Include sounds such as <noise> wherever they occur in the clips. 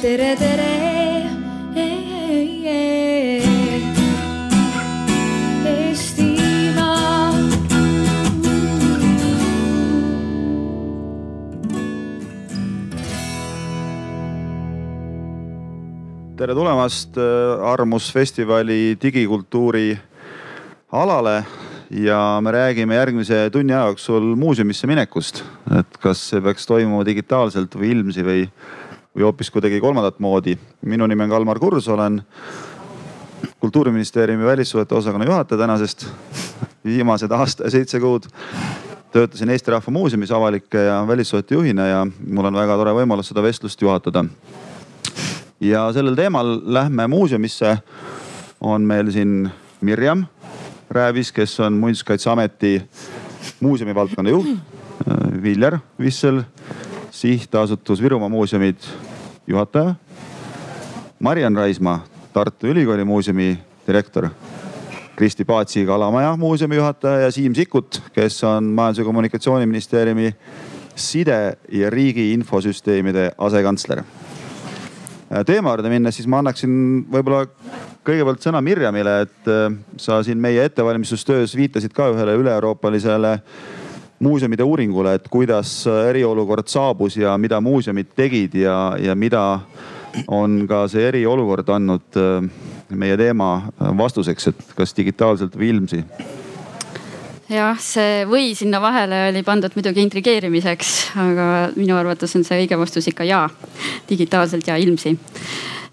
tere, tere. Tere tulemast äh, Arvamusfestivali digikultuuri alale ja me räägime järgmise tunni aja jooksul muuseumisse minekust. et kas see peaks toimuma digitaalselt või ilmsi või, või hoopis kuidagi kolmandat moodi. minu nimi on Kalmar Kurs, olen kultuuriministeeriumi välissuhete osakonna juhataja tänasest viimased aasta ja seitse kuud töötasin Eesti Rahva Muuseumis avalike ja välissuhete juhina ja mul on väga tore võimalus seda vestlust juhatada ja sellel teemal lähme muuseumisse. on meil siin Mirjam Räävis, kes on Muinsuskaitseameti muuseumi valdkonna juht. Viljar Vissel, sihtasutus Virumaa muuseumid juhataja. Mariann Raismaa, Tartu Ülikooli muuseumi direktor. Kristi Paatsi Kalamaja muuseumi juhataja ja Siim Sikkut, kes on Majandus- ja Kommunikatsiooniministeeriumi side ja riigi infosüsteemide asekantsler teema juurde minnes, siis ma annaksin võib-olla kõigepealt sõna Mirjamile, et äh, sa siin meie ettevalmistustöös viitasid ka ühele üle-euroopalisele muuseumide uuringule, et kuidas eriolukord saabus ja mida muuseumid tegid ja, ja mida on ka see eriolukord andnud äh, meie teema vastuseks, et kas digitaalselt või ilmsi. Jah, see või sinna vahele oli pandud muidugi intrigeerimiseks, aga minu arvates on see õige vastus ikka ja, digitaalselt ja ilmsi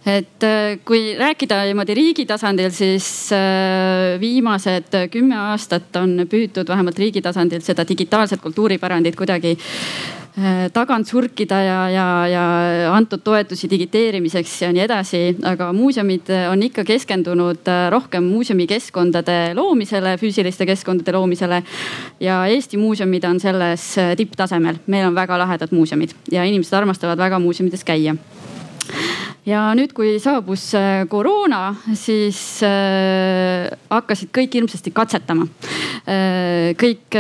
et äh, kui rääkida niimoodi riigi tasandil, siis äh, viimased kümme aastat on püütud vähemalt riigi tasandil seda digitaalset kultuuripärandit kuidagi Äh, tagant surkida ja, ja, ja antud toetusi digiteerimiseks ja nii edasi. aga muuseumid on ikka keskendunud rohkem muuseumikeskkondade loomisele, füüsiliste keskkondade loomisele. ja Eesti muuseumid on selles tipptasemel, meil on väga lahedad muuseumid ja inimesed armastavad väga muuseumides käia ja nüüd, kui saabus äh, koroona, siis äh, hakkasid kõik hirmsasti katsetama äh,. kõik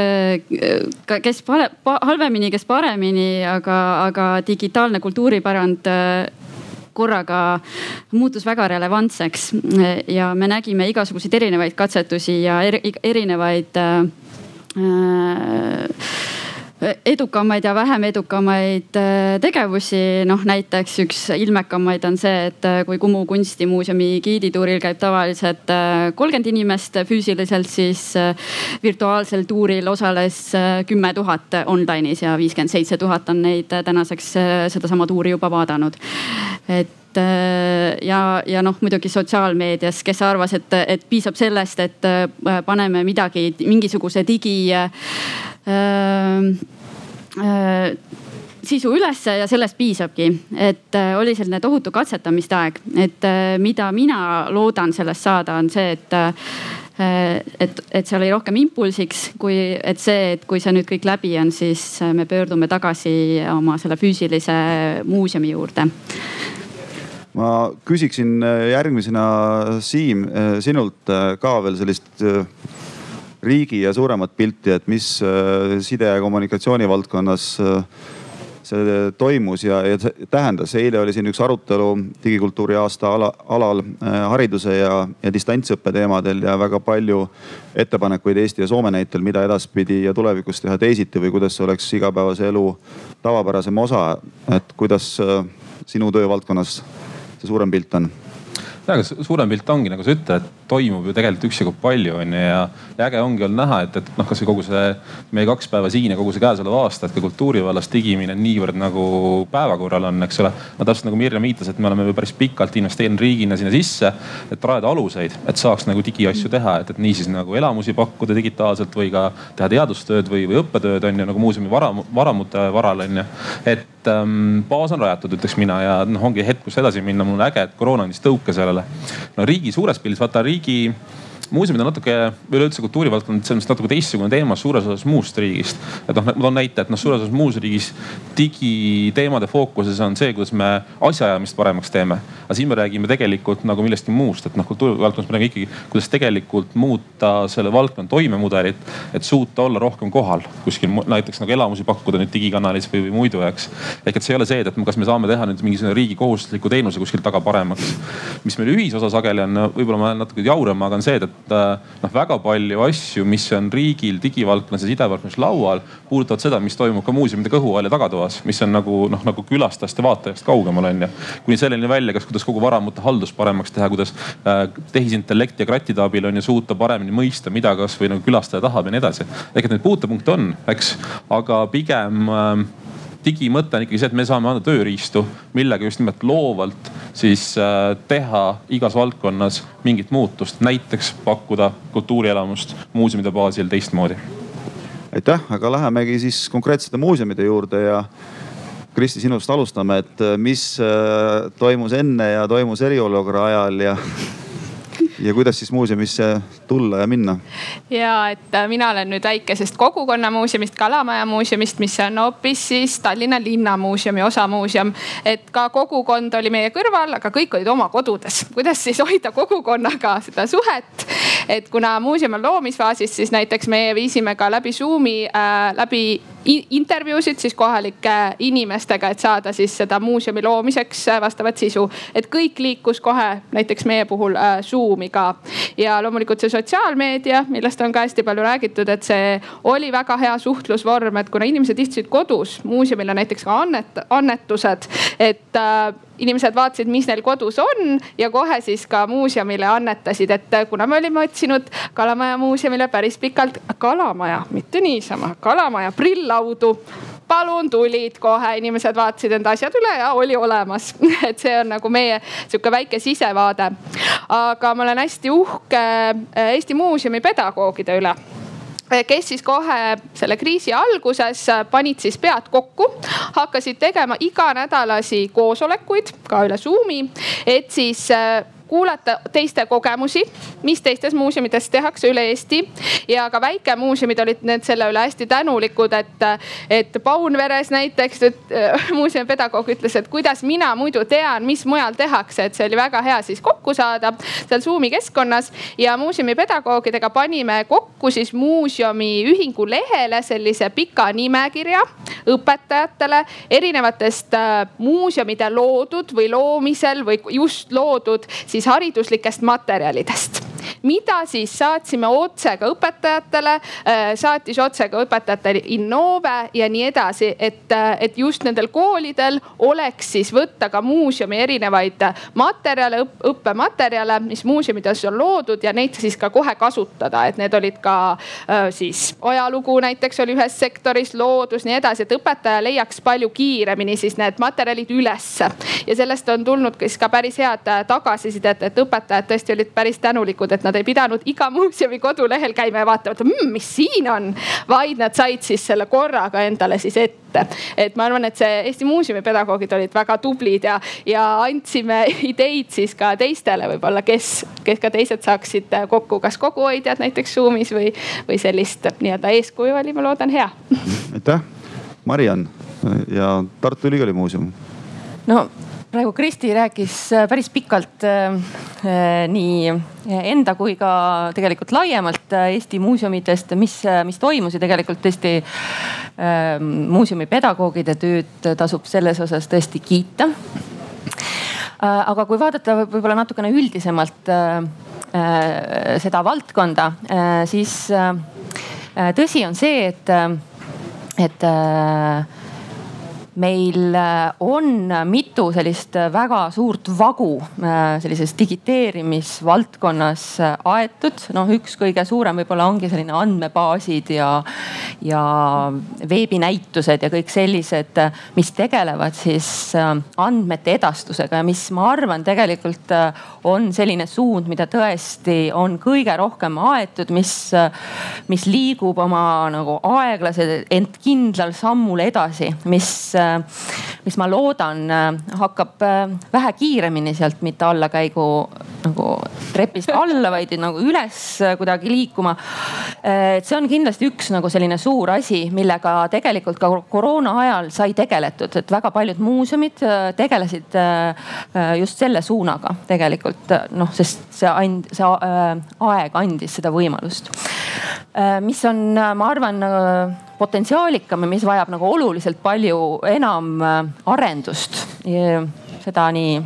kes pare, halvemini, kes paremini, aga, aga digitaalne kultuuripärand korraga muutus väga relevantseks ja me nägime igasuguseid erinevaid katsetusi ja er, erinevaid äh edukamaid ja vähem edukamaid äh, tegevusi. noh, näiteks üks ilmekamaid on see, et äh, kui Kumu kunstimuuseumi giidituuril käib tavaliselt äh, kolmkümmend inimest füüsiliselt, siis virtuaalsel tuuril osales kümme tuhat online'is ja viiskümmend seitse tuhat on neid tänaseks sedasama tuuri juba vaadanud. et ja, ja noh, muidugi sotsiaalmeedias, kes arvas, et, et piisab sellest, et paneme midagi, mingisuguse digi Äh, äh, sisu ülesse ja sellest piisabki, et äh, oli selline tohutu katsetamiste aeg, et mida mina loodan sellest saada, on see, et et, et see oli rohkem impulsiks, kui et see, et kui see nüüd kõik läbi on, siis me pöördume tagasi oma selle füüsilise muuseumi juurde ma küsiksin järgmisena, Siim, sinult ka veel sellist riigi ja suuremat pilti, et mis äh, side ja kommunikatsiooni valdkonnas äh, see toimus ja, ja tähendas. eile oli siin üks arutelu digikultuuri aasta ala, alal äh, hariduse ja, ja distantsõppe teemadel ja väga palju ettepanekuid Eesti ja Soome näitel, mida edaspidi ja tulevikus teha teisiti või kuidas see oleks igapäevase elu tavapärasem osa. et kuidas sinu töövaldkonnas see suurem pilt on? ja, aga suurem pilt ongi nagu sa ütled, et toimub ju tegelikult üksjagu palju onju ja, ja äge ongi olnud näha, et, et noh, kasvõi kogu see meie kaks päeva siin ja kogu see käesolev aasta, et ka kultuuri vallas digimine niivõrd nagu päevakorral on, eks ole. no täpselt nagu Mirjam viitas, et me oleme päris pikalt investeerinud riigina sinna sisse, et rajada aluseid, et saaks nagu digiasju teha, et, et niisiis nagu elamusi pakkuda digitaalselt või ka teha teadustööd või, või õppetööd on ju nagu muuseumi varam, varamute varal on ju. Et ähm, baas on rajatud, ütleks mina ja noh, ongi hetk, kus edasi minna. mul on äge, et koroona andis tõuke sellele. no riigi suures pildis, vaata riigi muuseumid on natuke, üleüldse kultuurivaldkond, selles mõttes natuke teistsugune teema suures osas muust riigist. et noh, ma toon näite, et noh, suures osas muus riigis digiteemade fookuses on see, kuidas me asjaajamist paremaks teeme. aga siin me räägime tegelikult nagu millestki muust, et noh, kultuurivaldkonnas me räägime ikkagi, kuidas tegelikult muuta selle valdkonna toimemudelit, et suuta olla rohkem kohal kuskil näiteks nagu elamusi pakkuda nüüd digikanalis või, või muidu, eks. ehk et see ei ole see, et kas me saame teha nüüd mingisugune riigi kohustusliku teenuse kuskilt taga paremaks. mis meil ühisosa sageli on, võib-olla ma olen natuke jauram, aga on see, et et äh, noh, väga palju asju, mis on riigil digivaldkonnas ja sidevaldkonnas laual, puudutavad seda, mis toimub ka muuseumide kõhu all ja tagatoas, mis on nagu noh, nagu külastajast ja vaatajast kaugemal on ju. kuni selleni välja, kas, kuidas kogu varamute haldust paremaks teha, kuidas äh, tehisintellekti ja krattide abil on ju suuta paremini mõista, mida kasvõi nagu külastaja tahab ja nii edasi. ehk et neid puutepunkte on, eks, aga pigem äh, digimõte on ikkagi see, et me saame anda tööriistu, millega just nimelt loovalt siis äh, teha igas valdkonnas mingit muutust, näiteks pakkuda kultuurielamust muuseumide baasil teistmoodi. aitäh, aga lähemegi siis konkreetsete muuseumide juurde ja Kristi, sinust alustame, et äh, mis äh, toimus enne ja toimus eriolukorra ajal ja <laughs> ja kuidas siis muuseumisse tulla ja minna? ja et äh, mina olen nüüd väikesest kogukonnamuuseumist, Kalamaja muuseumist, mis on hoopis siis Tallinna linnamuuseumi osamuuseum. et ka kogukond oli meie kõrval, aga kõik olid oma kodudes. kuidas siis hoida kogukonnaga seda suhet? et kuna muuseum on loomisfaasis, siis näiteks meie viisime ka läbi Zoom'i äh, läbi intervjuusid siis kohalike inimestega, et saada siis seda muuseumi loomiseks äh, vastavat sisu. et kõik liikus kohe näiteks meie puhul äh, Zoom'i ka. ja loomulikult see sotsiaalmeedia, millest on ka hästi palju räägitud, et see oli väga hea suhtlusvorm, et kuna inimesed istusid kodus, muuseumil on näiteks ka annet, annetused, et äh, inimesed vaatasid, mis neil kodus on ja kohe siis ka muuseumile annetasid, et kuna me olime otsinud Kalamaja muuseumile päris pikalt kalamaja, mitte niisama, kalamaja prilllaudu palun tulid kohe, inimesed vaatasid enda asjad üle ja oli olemas <laughs> et see on nagu meie sihuke väike sisevaade. aga ma olen hästi uhke Eesti Muuseumi pedagoogide üle kes siis kohe selle kriisi alguses panid siis pead kokku, hakkasid tegema iganädalasi koosolekuid ka üle Zoom'i, et siis kuulata teiste kogemusi, mis teistes muuseumides tehakse üle Eesti. ja ka väikemuuseumid olid need selle üle hästi tänulikud, et, et Paunveres näiteks, äh, <laughs> muuseumipedagoog ütles, et kuidas mina muidu tean, mis mujal tehakse, et see oli väga hea siis kokku saada seal Zoom'i keskkonnas. ja muuseumipedagoogidega panime kokku siis muuseumi ühingu lehele sellise pika nimekirja õpetajatele erinevatest äh, muuseumide loodud või loomisel või just loodud siis hariduslikest materjalidest mida siis saatsime otse ka õpetajatele, äh, saatis otse ka õpetajatele Innove ja nii edasi, et, äh, et just nendel koolidel oleks siis võtta ka muuseumi erinevaid materjale, õppematerjale, mis muuseumides on loodud ja neid siis ka kohe kasutada, et need olid ka äh, siis ajalugu näiteks oli ühes sektoris, loodus, nii edasi, et õpetaja leiaks palju kiiremini siis need materjalid ülesse. ja sellest on tulnud siis ka päris head tagasisidet, et õpetajad tõesti olid päris tänulikud, et nad ei pidanud iga muuseumi kodulehel käima ja vaatama, et mmm, mis siin on, vaid nad said siis selle korraga endale siis ette. et ma arvan, et see Eesti Muuseumi pedagoogid olid väga tublid ja, ja andsime ideid siis ka teistele võib-olla, kes, kes ka teised saaksid kokku, kas koguhoidjad näiteks Zoom'is või, või sellist nii-öelda eeskuju oli, ma loodan, hea. aitäh, Mariann ja Tartu Ülikooli Muuseum. no praegu Kristi rääkis äh, päris pikalt äh, äh, nii enda kui ka tegelikult laiemalt Eesti muuseumidest, mis, mis toimus ja tegelikult tõesti muuseumi pedagoogide tööd tasub selles osas tõesti kiita. Aga kui vaadata võib-olla natukene üldisemalt seda valdkonda, siis tõsi on see, et, et meil äh, on mitu sellist väga suurt vagu äh, sellises digiteerimisvaldkonnas äh, aetud. noh, üks kõige suurem võib-olla ongi selline andmebaasid ja, ja veebinäitused ja kõik sellised, mis tegelevad siis andmete edastusega ja mis ma arvan, tegelikult on selline suund, mida tõesti on kõige rohkem aetud, mis, mis liigub oma nagu aeglase, ent kindlal sammul edasi, mis mis ma loodan, hakkab vähe kiiremini sealt mitte allakäigu nagu trepist alla, vaid nagu üles kuidagi liikuma. et see on kindlasti üks nagu selline suur asi, millega tegelikult ka koroona ajal sai tegeletud, et väga paljud muuseumid tegelesid just selle suunaga tegelikult noh, sest see and-, see aeg andis seda võimalust. mis on, ma arvan potentsiaalikam ja mis vajab nagu oluliselt palju enam arendust. seda nii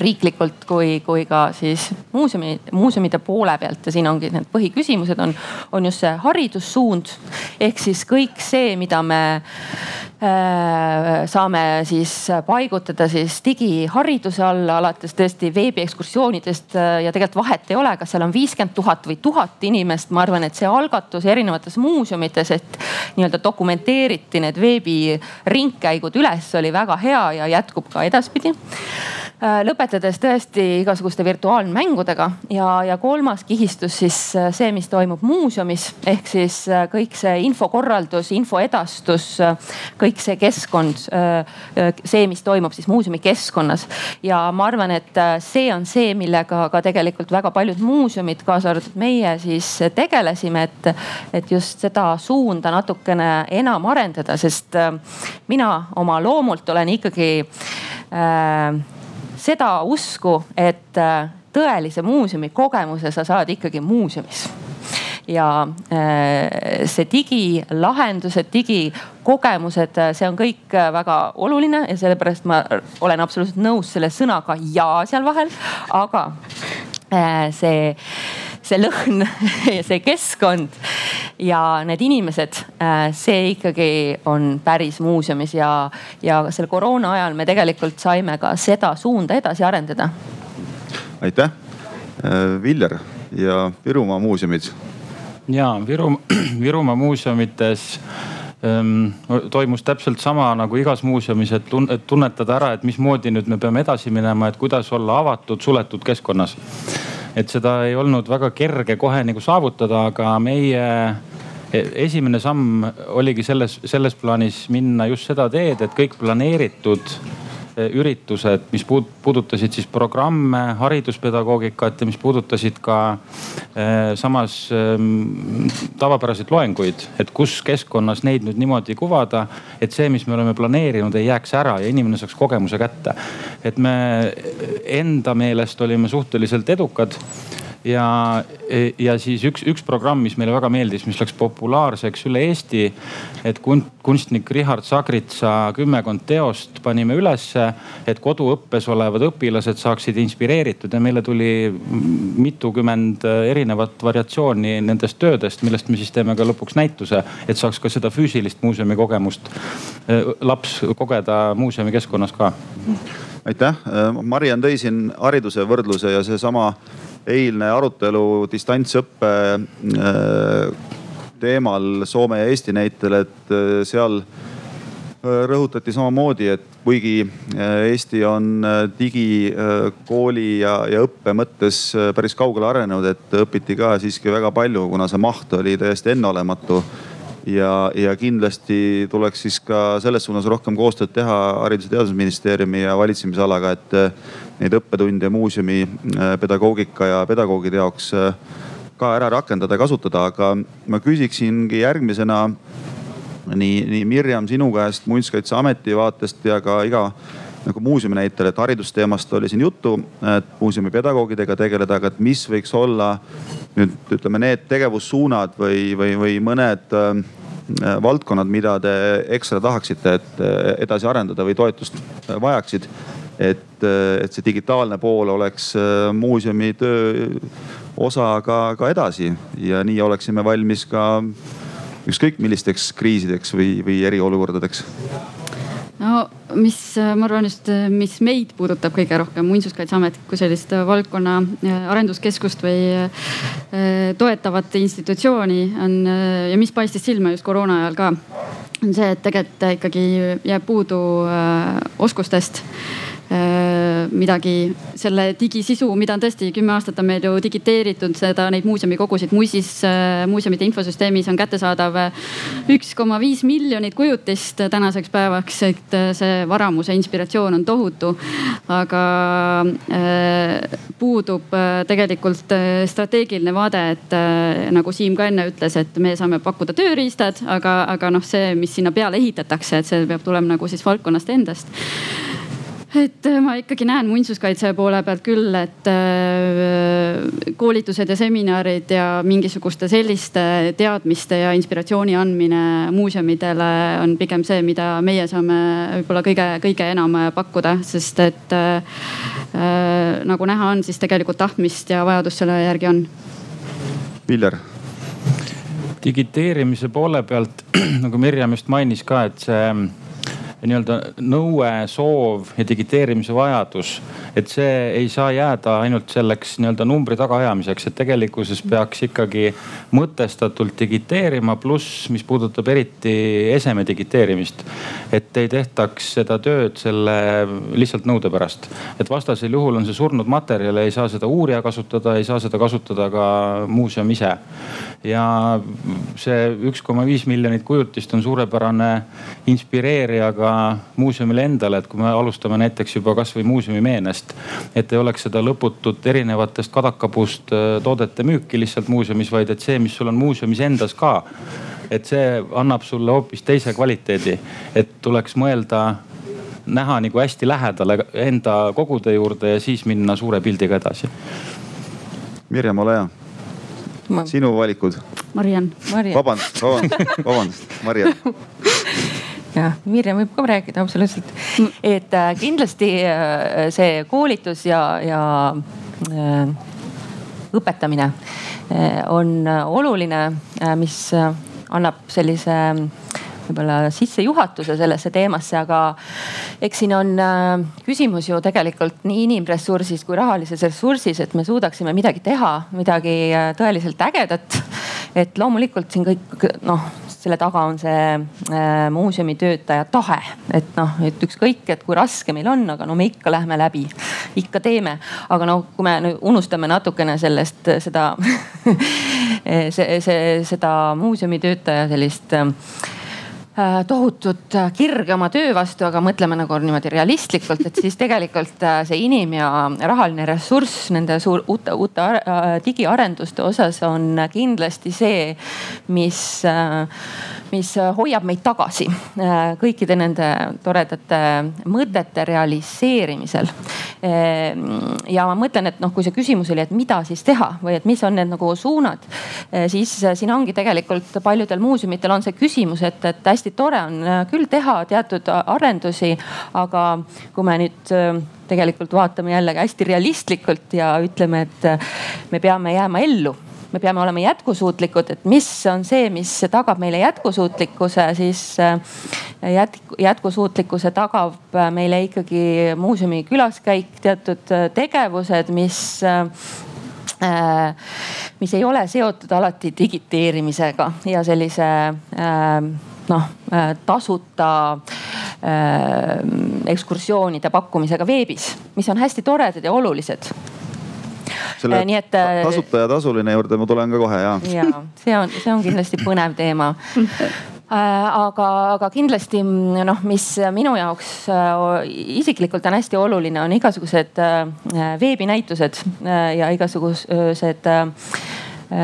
riiklikult kui, kui ka siis muuseumi, muuseumide poole pealt ja siin ongi need põhiküsimused on, on just see haridussuund. ehk siis kõik see, mida me äh, saame siis paigutada siis digihariduse alla, alates tõesti veebiekskursioonidest äh, ja tegelikult vahet ei ole, kas seal on viiskümmend tuhat või tuhat inimest. ma arvan, et see algatus erinevates muuseumites, et nii-öelda dokumenteeriti need veebiringkäigud üles, oli väga hea ja jätkub ka edaspidi Äh, lõpetades tõesti igasuguste virtuaalmängudega ja, ja kolmas kihistus siis äh, see, mis toimub muuseumis ehk siis äh, kõik see infokorraldus, infoedastus, kõik see keskkond, see, mis toimub siis muuseumi keskkonnas. ja ma arvan, et see on see, millega ka tegelikult väga paljud muuseumid, kaasa arvatud meie siis tegelesime, et, et just seda suunda natukene enam arendada, sest mina oma loomult olen ikkagi äh, seda usku, et äh, tõelise muuseumi kogemuse sa saad ikkagi muuseumis. Ja äh, see digilahendused, digikogemused, äh, see on kõik väga oluline ja sellepärast ma olen absoluutselt nõus selle sõnaga ja seal vahel, aga see see lõhn <laughs> see keskkond ja need inimesed, äh, see ikkagi on päris muuseumis ja, ja selle koroona ajal me tegelikult saime ka seda suunda edasi arendada. aitäh, äh, Viljar ja Virumaa muuseumid. ja Viru, <clears throat> Virumaa muuseumites ähm, toimus täpselt sama nagu igas muuseumis, et tunnetada ära, et mismoodi nüüd me peame edasi minema, et kuidas olla avatud, suletud keskkonnas et seda ei olnud väga kerge kohe nagu saavutada, aga meie e, esimene samm oligi selles, selles plaanis minna just seda teed, et kõik planeeritud üritused, mis puudutasid siis programme, hariduspedagoogikat ja mis puudutasid ka eh, samas eh, tavapäraseid loenguid, et kus keskkonnas neid nüüd niimoodi kuvada, et see, mis me oleme planeerinud, ei jääks ära ja inimene saaks kogemuse kätte. Et me enda meelest olime suhteliselt edukad ja, ja siis üks, üks programm, mis meile väga meeldis, mis läks populaarseks üle Eesti. et kunstnik Richard Sagritsa kümmekond teost panime ülesse, et koduõppes olevad õpilased saaksid inspireeritud ja meile tuli mitukümmend erinevat variatsiooni nendest töödest, millest me siis teeme ka lõpuks näituse, et saaks ka seda füüsilist muuseumi kogemust laps kogeda muuseumi keskkonnas ka aitäh, Mariann tõi siin hariduse võrdluse ja seesama eilne arutelu distantsõppe äh, teemal Soome ja Eesti näitel, et äh, seal äh, rõhutati samamoodi, et kuigi Eesti on digikooli ja, ja õppe mõttes päris kaugele arenenud, et õpiti ka siiski väga palju, kuna see maht oli täiesti enneolematu ja, ja kindlasti tuleks siis ka selles suunas rohkem koostööd teha Haridus- ja Teadusministeeriumi ja valitsemisalaga, et eh, neid õppetunde muuseumi eh, pedagoogika ja pedagoogide jaoks eh, ka ära rakendada kasutada, aga ma küsiksingi järgmisena nii, nii Mirjam sinu käest Muinsuskaitseameti vaatest ja ka iga nagu muuseumi näitel, et haridusteemast oli siin juttu, et muuseumi pedagoogidega tegeleda, aga et mis võiks olla nüüd ütleme need tegevussuunad või, või, või mõned äh, valdkonnad, mida te ekstra tahaksite, et äh, edasi arendada või toetust vajaksid. et, äh, et see digitaalne pool oleks äh, muuseumi töö osa ka, ka edasi ja nii oleksime valmis ka ükskõik millisteks kriisideks või, või eriolukordadeks no mis, äh, ma arvan just, äh, mis meid puudutab kõige rohkem, Muinsuskaitseametit kui sellist äh, valdkonna arenduskeskust või toetavat institutsiooni on ja mis paistis silma just koroona ajal ka, on see, et tegelikult ikkagi jääb puudu oskustest midagi selle digisisu, mida on tõesti kümme aastat on meil ju digiteeritud seda, neid muuseumikogusid. muisis muuseumide infosüsteemis on kättesaadav üks koma viis miljonit kujutist tänaseks päevaks, et see varamuse inspiratsioon on tohutu. aga puudub tegelikult strateegiline vaade, et nagu Siim ka enne ütles, et me saame pakkuda tööriistad, aga, aga noh, see, mis sinna peale ehitatakse, et see peab tulema nagu siis valdkonnast endast et äh, ma ikkagi näen muinsuskaitse poole pealt küll, et äh, koolitused ja seminarid ja mingisuguste selliste teadmiste ja inspiratsiooni andmine muuseumidele on pigem see, mida meie saame võib-olla kõige-kõige enam pakkuda, sest et äh, nagu näha on, siis tegelikult tahtmist ja vajadust selle järgi on. Viljar digiteerimise poole pealt <clears throat> nagu Mirjam just mainis ka, et see nii-öelda nõue, soov ja digiteerimise vajadus, et see ei saa jääda ainult selleks nii-öelda numbri tagaajamiseks, et tegelikkuses peaks ikkagi mõtestatult digiteerima, pluss mis puudutab eriti eseme digiteerimist. et ei tehtaks seda tööd selle lihtsalt nõude pärast, et vastasel juhul on see surnud materjal ja ei saa seda uurija kasutada, ei saa seda kasutada ka muuseum ise. ja see üks koma viis miljonit kujutist on suurepärane inspireerija ka muuseumile endale, et kui me alustame näiteks juba kasvõi muuseumi meenest, et ei oleks seda lõputut erinevatest kadakapuust äh, toodete müüki lihtsalt muuseumis, vaid et see, mis sul on muuseumis endas ka, et see annab sulle hoopis teise kvaliteedi, et tuleks mõelda näha nagu hästi lähedale enda kogude juurde ja siis minna suure pildiga edasi. Mirjam, ole hea. sinu valikud. Mariann. vabandust, vabandust, vabandust, Mariann <laughs> jah, Mirjam võib ka rääkida absoluutselt, et äh, kindlasti äh, see koolitus ja, ja äh, õpetamine äh, on oluline, äh, mis annab sellise võib-olla sissejuhatuse sellesse teemasse, aga eks siin on äh, küsimus ju tegelikult nii inimressursis kui rahalises ressursis, et me suudaksime midagi teha, midagi tõeliselt ägedat. et loomulikult siin kõik noh, selle taga on see äh, muuseumi töötaja tahe, et noh, et ükskõik, et kui raske meil on, aga no me ikka lähme läbi, ikka teeme. aga no kui me nüüd unustame natukene sellest seda <laughs> see, see, seda muuseumi töötaja sellist äh, Äh, tohutut äh, kirge oma töö vastu, aga mõtleme nagu niimoodi realistlikult, et siis tegelikult äh, see inim- ja rahaline ressurss nende suur uute, uute digiarenduste osas on kindlasti see, mis, mis hoiab meid tagasi kõikide nende toredate mõtete realiseerimisel. ja ma mõtlen, et noh, kui see küsimus oli, et mida siis teha või et mis on need nagu suunad, siis siin ongi tegelikult paljudel muuseumitel on see küsimus, et, et hästi hästi tore on äh, küll teha teatud äh, arendusi, aga kui me nüüd äh, tegelikult vaatame jällegi hästi realistlikult ja ütleme, et me peame jääma ellu me peame olema jätkusuutlikud, et mis on see, mis tagab meile jätkusuutlikkuse, siis jätku, jätkusuutlikkuse tagab meile ikkagi muuseumi külaskäik, teatud tegevused, mis mis ei ole seotud alati digiteerimisega ja sellise noh äh, tasuta äh, ekskursioonide pakkumisega veebis, mis on hästi toredad ja olulised selle äh, nii et tasuta ja tasuline juurde ma tulen ka kohe ja. ja see on, see on kindlasti põnev teema <laughs> aga, aga kindlasti noh, mis minu jaoks isiklikult on hästi oluline, on igasugused veebinäitused ja igasugused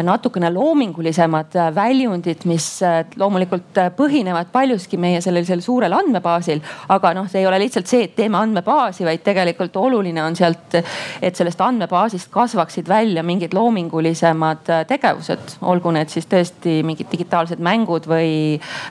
natukene loomingulisemad äh, väljundid, mis äh, loomulikult põhinevad paljuski meie sellisel suurel andmebaasil. aga noh, see ei ole lihtsalt see, et teeme andmebaasi, vaid tegelikult oluline on sealt, et sellest andmebaasist kasvaksid välja mingid loomingulisemad tegevused, olgu need siis tõesti mingid digitaalsed mängud või,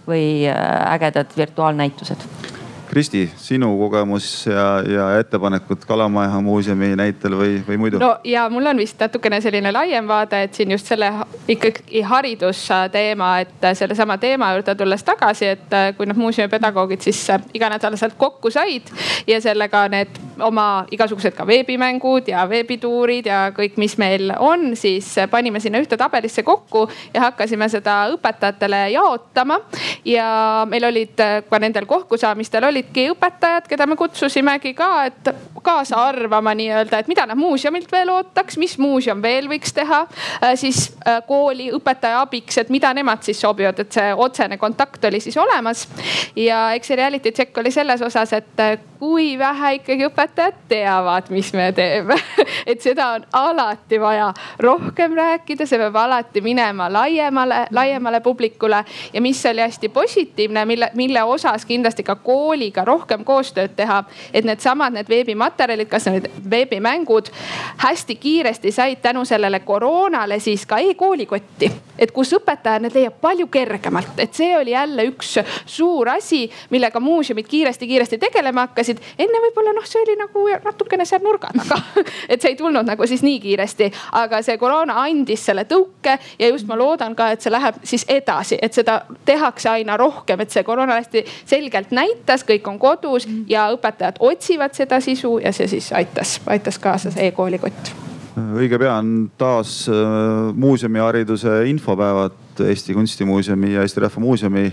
või ägedad virtuaalnäitused Kristi, sinu kogemus ja, ja ettepanekud Kalamaja muuseumi näitel või, või muidu? no ja mul on vist natukene selline laiem vaade, et siin just selle ikkagi haridusteema, et sellesama teema juurde tulles tagasi, et kui need muuseumipedagoogid siis iganädalaselt kokku said ja sellega need oma igasugused ka veebimängud ja veebituurid ja kõik, mis meil on, siis panime sinna ühte tabelisse kokku ja hakkasime seda õpetajatele jaotama. ja meil olid ka nendel kokkusaamistel olidki õpetajad, keda me kutsusimegi ka, et kaasa arvama nii-öelda, et mida nad muuseumilt veel ootaks, mis muuseum veel võiks teha. Äh, siis äh, kooli õpetaja abiks, et mida nemad siis sobivad, et see otsene kontakt oli siis olemas. ja eks see reality check oli selles osas, et äh, kui vähe ikkagi õpetajad teavad, mis me teeme <laughs> et seda on alati vaja rohkem rääkida, see peab alati minema laiemale, laiemale publikule. ja mis oli hästi positiivne, mille, mille osas kindlasti ka kooliga rohkem koostööd teha, et needsamad, need veebimaterjalid, kas need veebimängud hästi kiiresti said tänu sellele koroonale siis ka e-koolikotti. et kus õpetaja need leiab palju kergemalt, et see oli jälle üks suur asi, millega muuseumid kiiresti-kiiresti tegelema hakkasid. Enne võib-olla noh, see oli nagu natukene seal nurga taga. <laughs> Et see ei tulnud nagu siis nii kiiresti, aga see koroona andis selle tõuke ja just ma loodan ka, et see läheb siis edasi, et seda tehakse aina rohkem, et see koroona hästi selgelt näitas, kõik on kodus ja õpetajad otsivad seda sisu ja see siis aitas, aitas kaasa see e-koolikott. Õige pea on taas äh, muuseumihariduse infopäevad Eesti Kunstimuuseumi ja Eesti Rahva Muuseumi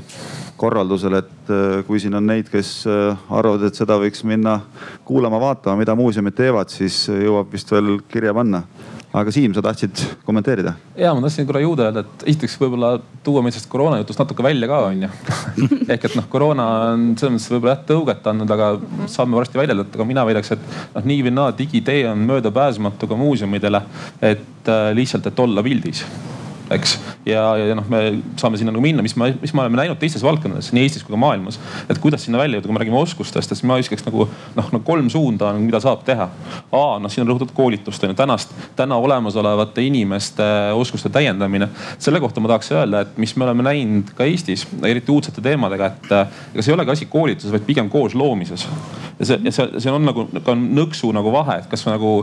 korraldusel, et äh, kui siin on neid, kes äh, arvavad, et seda võiks minna kuulama-vaatama, mida muuseumid teevad, siis jõuab vist veel kirja panna. Aga Siim, sa tahtsid kommenteerida? ja ma tahtsin korra juurde öelda, et esiteks võib-olla tuua meid sellest koroona jutust natuke välja ka onju <laughs> ehk et noh, koroona on selles mõttes võib-olla jah tõuget andnud, aga saame varsti väidelda, aga mina väidaks, et noh, nii või naa digitee on möödapääsmatu ka muuseumidele, et äh, lihtsalt, et olla pildis eks. ja, ja noh, me saame sinna nagu minna, mis me, mis me oleme näinud teistes valdkondades, nii Eestis kui ka maailmas. et kuidas sinna välja jõuda, kui me räägime oskustest, siis ma viskaks nagu noh, no kolm suunda on, mida saab teha. A noh, siin on rõhutatud koolitust on ju, tänast, täna olemasolevate inimeste oskuste täiendamine. selle kohta ma tahaks öelda, et mis me oleme näinud ka Eestis, eriti uudsete teemadega, et ega see ei olegi asi koolituses, vaid pigem koos loomises ja see, ja see, see on nagu ka nõksu nagu vahe, et kas nagu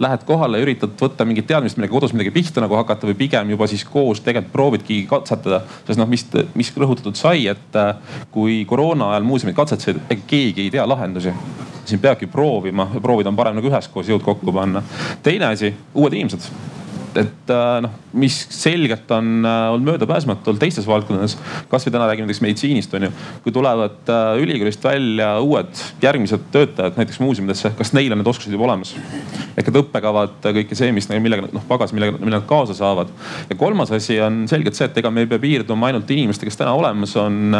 lähed kohale ja üritad võtta mingit teadmist, millega kodus midagi pihta nagu hakata või pigem juba siis koos tegelikult proovidki katsetada. sest noh, mis, mis rõhutatud sai, et äh, kui koroona ajal muuseumid katsetasid, ega keegi ei tea lahendusi siin peabki proovima ja proovida on parem nagu üheskoos jõud kokku panna. teine asi, uued inimesed et äh, noh, mis selgelt on äh, olnud möödapääsmatu olnud teistes valdkondades. kasvõi täna räägime näiteks meditsiinist on ju. kui tulevad äh, ülikoolist välja uued järgmised töötajad näiteks muuseumidesse, kas neil on need oskused juba olemas? ehk et õppekavad, kõike see, mis, millega noh pagas, millega, mille nad kaasa saavad. ja kolmas asi on selgelt see, et ega me ei pea piirduma ainult inimestega, kes täna olemas on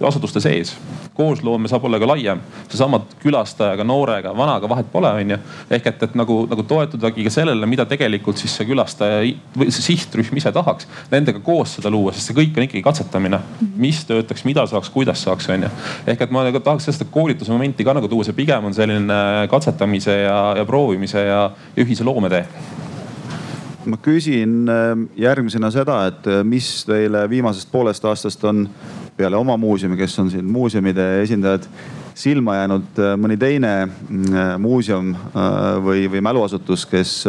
asutuste sees. koosloome saab olla ka laiem, seesama külastajaga, noorega, vanaga vahet pole, onju. ehk et, et nagu, nagu toetudagi ka sellele, mida tegelikult siis see külastaja külastaja või see sihtrühm ise tahaks nendega koos seda luua, sest see kõik on ikkagi katsetamine. mis töötaks, mida saaks, kuidas saaks, onju. ehk et ma nagu tahaks seda koolituse momenti ka nagu tuua, see pigem on selline katsetamise ja, ja proovimise ja, ühise loometee ma küsin äh, järgmisena seda, et äh, mis teile viimasest poolest aastast on peale oma muuseumi, kes on siin muuseumide esindajad, silma jäänud äh, mõni teine muuseum või, või mäluasutus, kes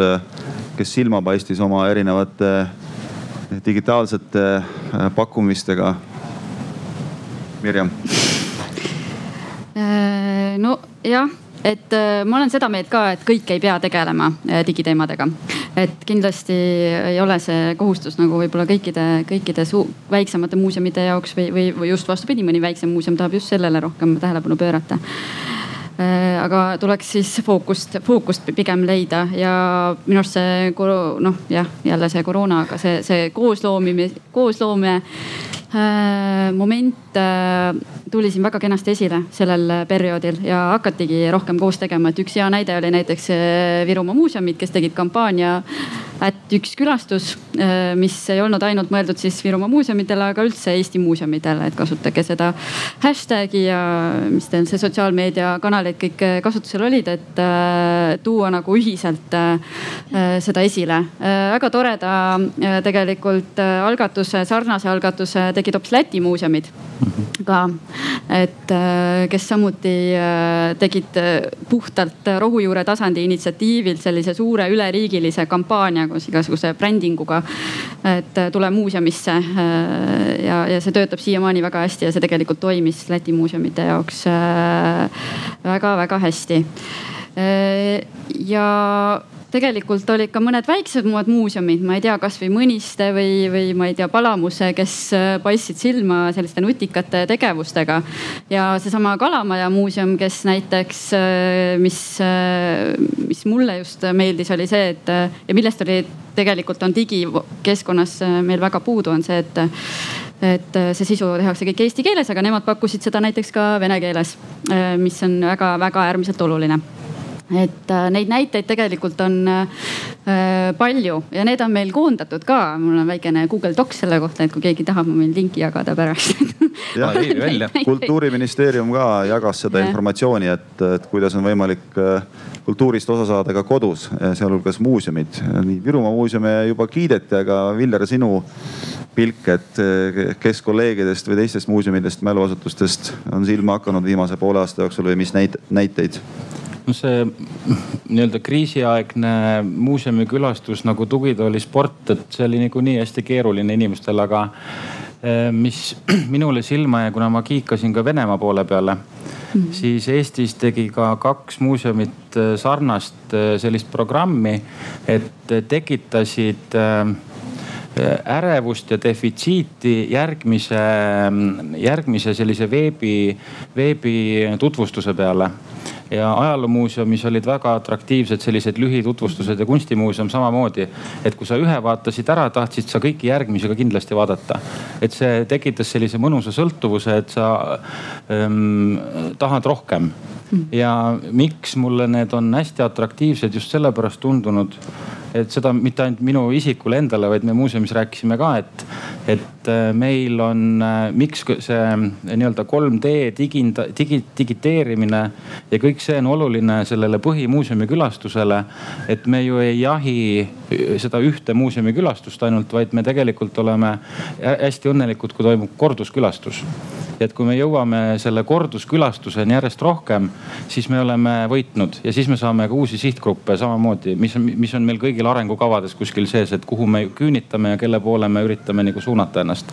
kes silma paistis oma erinevate digitaalsete äh, pakkumistega. Mirjam. Äh, nojah, et äh, ma olen seda meelt ka, et kõik ei pea tegelema digiteemadega. et kindlasti ei ole see kohustus nagu võib-olla kõikide, kõikide väiksemate muuseumide jaoks või, või, või just vastupidi, mõni väiksem muuseum tahab just sellele rohkem tähelepanu pöörata Äh, aga tuleks siis fookust, fookust pigem leida ja minu arust see noh, jah, jälle see koroona, aga see, see koosloomine, koosloome äh, moment äh, tuli siin väga kenasti esile sellel perioodil ja hakatigi rohkem koos tegema, et üks hea näide oli näiteks äh, Virumaa muuseumid, kes tegid kampaania at üks külastus, äh, mis ei olnud ainult mõeldud siis Virumaa muuseumidele, aga üldse Eesti muuseumidele, et kasutage seda hashtag'i ja mis teil see sotsiaalmeediakanalid kõik kasutusel olid, et tuua nagu ühiselt seda esile. väga toreda tegelikult algatuse, sarnase algatuse tegid hoopis Läti muuseumid ka et äh, kes samuti äh, tegid äh, puhtalt rohujuure tasandi initsiatiivil sellise suure üleriigilise kampaania koos igasuguse brändinguga. et tule muuseumisse ja, ja see töötab siiamaani väga hästi ja see tegelikult toimis Läti muuseumide jaoks väga-väga hästi ja tegelikult olid ka mõned väiksemad muuseumid, ma ei tea, kasvõi Mõniste või, või ma ei tea, Palamuse, kes äh, paistsid silma selliste nutikate tegevustega. ja seesama Kalamaja muuseum, kes näiteks, äh, mis, äh, mis mulle just meeldis, oli see, et ja millest oli tegelikult on digikeskkonnas meil väga puudu, on see, et et see sisu tehakse kõik eesti keeles, aga nemad pakkusid seda näiteks ka vene keeles, mis on väga-väga äärmiselt oluline et äh, neid näiteid tegelikult on äh, palju ja need on meil koondatud ka. mul on väikene Google Docs selle kohta, et kui keegi tahab, ma võin linki jagada pärast <laughs> <laughs> kultuuriministeerium ka jagas seda ja. informatsiooni, et, et kuidas on võimalik äh, kultuurist osa saada ka kodus, sealhulgas muuseumid. nii Virumaa muuseumi juba kiideti, aga Viljar, sinu pilk, et kes kolleegidest või teistest muuseumidest, mäluasutustest on silma hakanud viimase poole aasta jooksul või mis näit-, näiteid? No see nii-öelda kriisiaegne muuseumikülastus nagu tugitooli sport, et see oli niikuinii hästi keeruline inimestel, aga eh, mis <clears throat> minule silma jäi, kuna ma kiikasin ka Venemaa poole peale mm, -hmm. siis Eestis tegi ka kaks muuseumit eh, sarnast eh, sellist programmi, et tekitasid ärevust ja defitsiiti järgmise, järgmise sellise veebi, veebi tutvustuse peale ja ajaloomuuseumis olid väga atraktiivsed sellised lühitutvustused ja kunstimuuseum samamoodi. et kui sa ühe vaatasid ära, tahtsid sa kõiki järgmisi ka kindlasti vaadata. et see tekitas sellise mõnusa sõltuvuse, et sa ähm, tahad rohkem. ja miks mulle need on hästi atraktiivsed just sellepärast tundunud et seda mitte ainult minu isikule endale, vaid me muuseumis rääkisime ka, et, et äh, meil on, äh, miks see äh, nii-öelda 3D diginda, digi, digiteerimine ja kõik see on oluline sellele põhimuuseumi külastusele. et me ju ei jahi seda ühte muuseumi külastust ainult, vaid me tegelikult oleme hästi õnnelikud, kui toimub korduskülastus et kui me jõuame selle korduskülastuseni järjest rohkem, siis me oleme võitnud ja siis me saame ka uusi sihtgruppe samamoodi, mis on, mis on meil kõigil arengukavades kuskil sees, et kuhu me küünitame ja kelle poole me üritame nagu suunata ennast.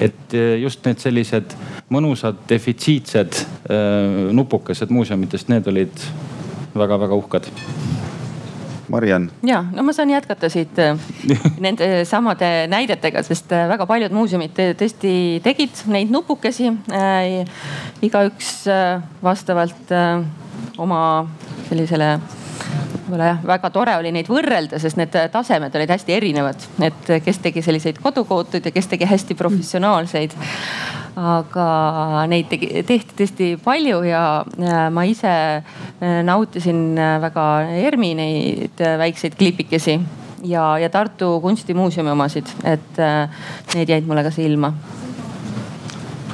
et eh, just need sellised mõnusad defitsiitsed äh, nupukesed muuseumitest, need olid väga-väga uhked Mariann. ja, no ma saan jätkata siit äh, <laughs> nende samade näidetega, sest väga paljud muuseumid tõesti tegid neid nupukesi äh,. igaüks äh, vastavalt äh, oma sellisele võib-olla jah, väga tore oli neid võrrelda, sest need tasemed olid hästi erinevad, et kes tegi selliseid kodukootud ja kes tegi hästi professionaalseid. aga neid tegi, tehti tõesti palju ja ma ise äh, nautisin äh, väga ERMi neid äh, väikseid klipikesi ja, ja Tartu Kunstimuuseumi omasid, et need jäid mulle ka silma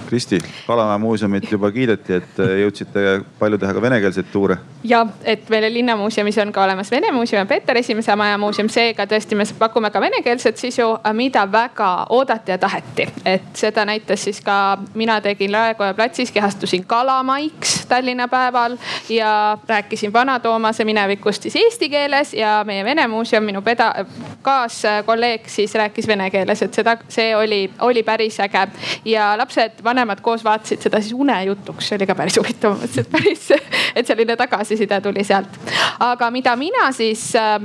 Kristi, Kalamäe muuseumit juba kiideti, et äh, jõudsite palju teha ka venekeelseid tuure. ja, et meil linnamuuseumis on ka olemas Vene muuseum ja Peeter Esimese Maja muuseum, seega tõesti me pakume ka venekeelset sisu, mida väga oodati ja taheti. et seda näitas siis ka, mina tegin Raekoja platsis, kehastusin kalamaiks Tallinna päeval ja rääkisin Vana-Toomase minevikust siis eesti keeles ja meie Vene muuseum, minu peda-, kaaskolleeg siis rääkis vene keeles, et seda, see oli, oli päris äge ja lapsed, vanemad koos vaatasid seda siis unejutuks, see oli ka päris huvitav, mõtlesin, et päris, <laughs> et selline tagasiside tuli sealt. aga mida mina siis äh,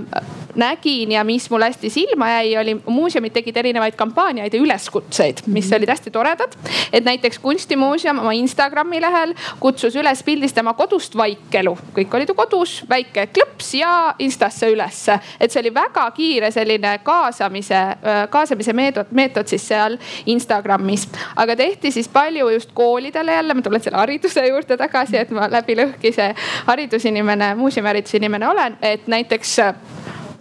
nägin ja mis mulle hästi silma jäi, oli muuseumid tegid erinevaid kampaaniaid ja üleskutseid, mis mhm. olid hästi toredad. et näiteks kunstimuuseum oma Instagrami lehel kutsus üles pildistama kodust vaikelu, kõik olid ju kodus, väike klõps ja Instasse ülesse. et see oli väga kiire selline kaasamise, kaasamise meetod, meetod siis seal Instagramis. aga tehti siis palju just koolidele jälle, ma tulen selle hariduse juurde tagasi, et ma läbi lõhki see haridusinimene, muuseumihariduse inimene olen, et näiteks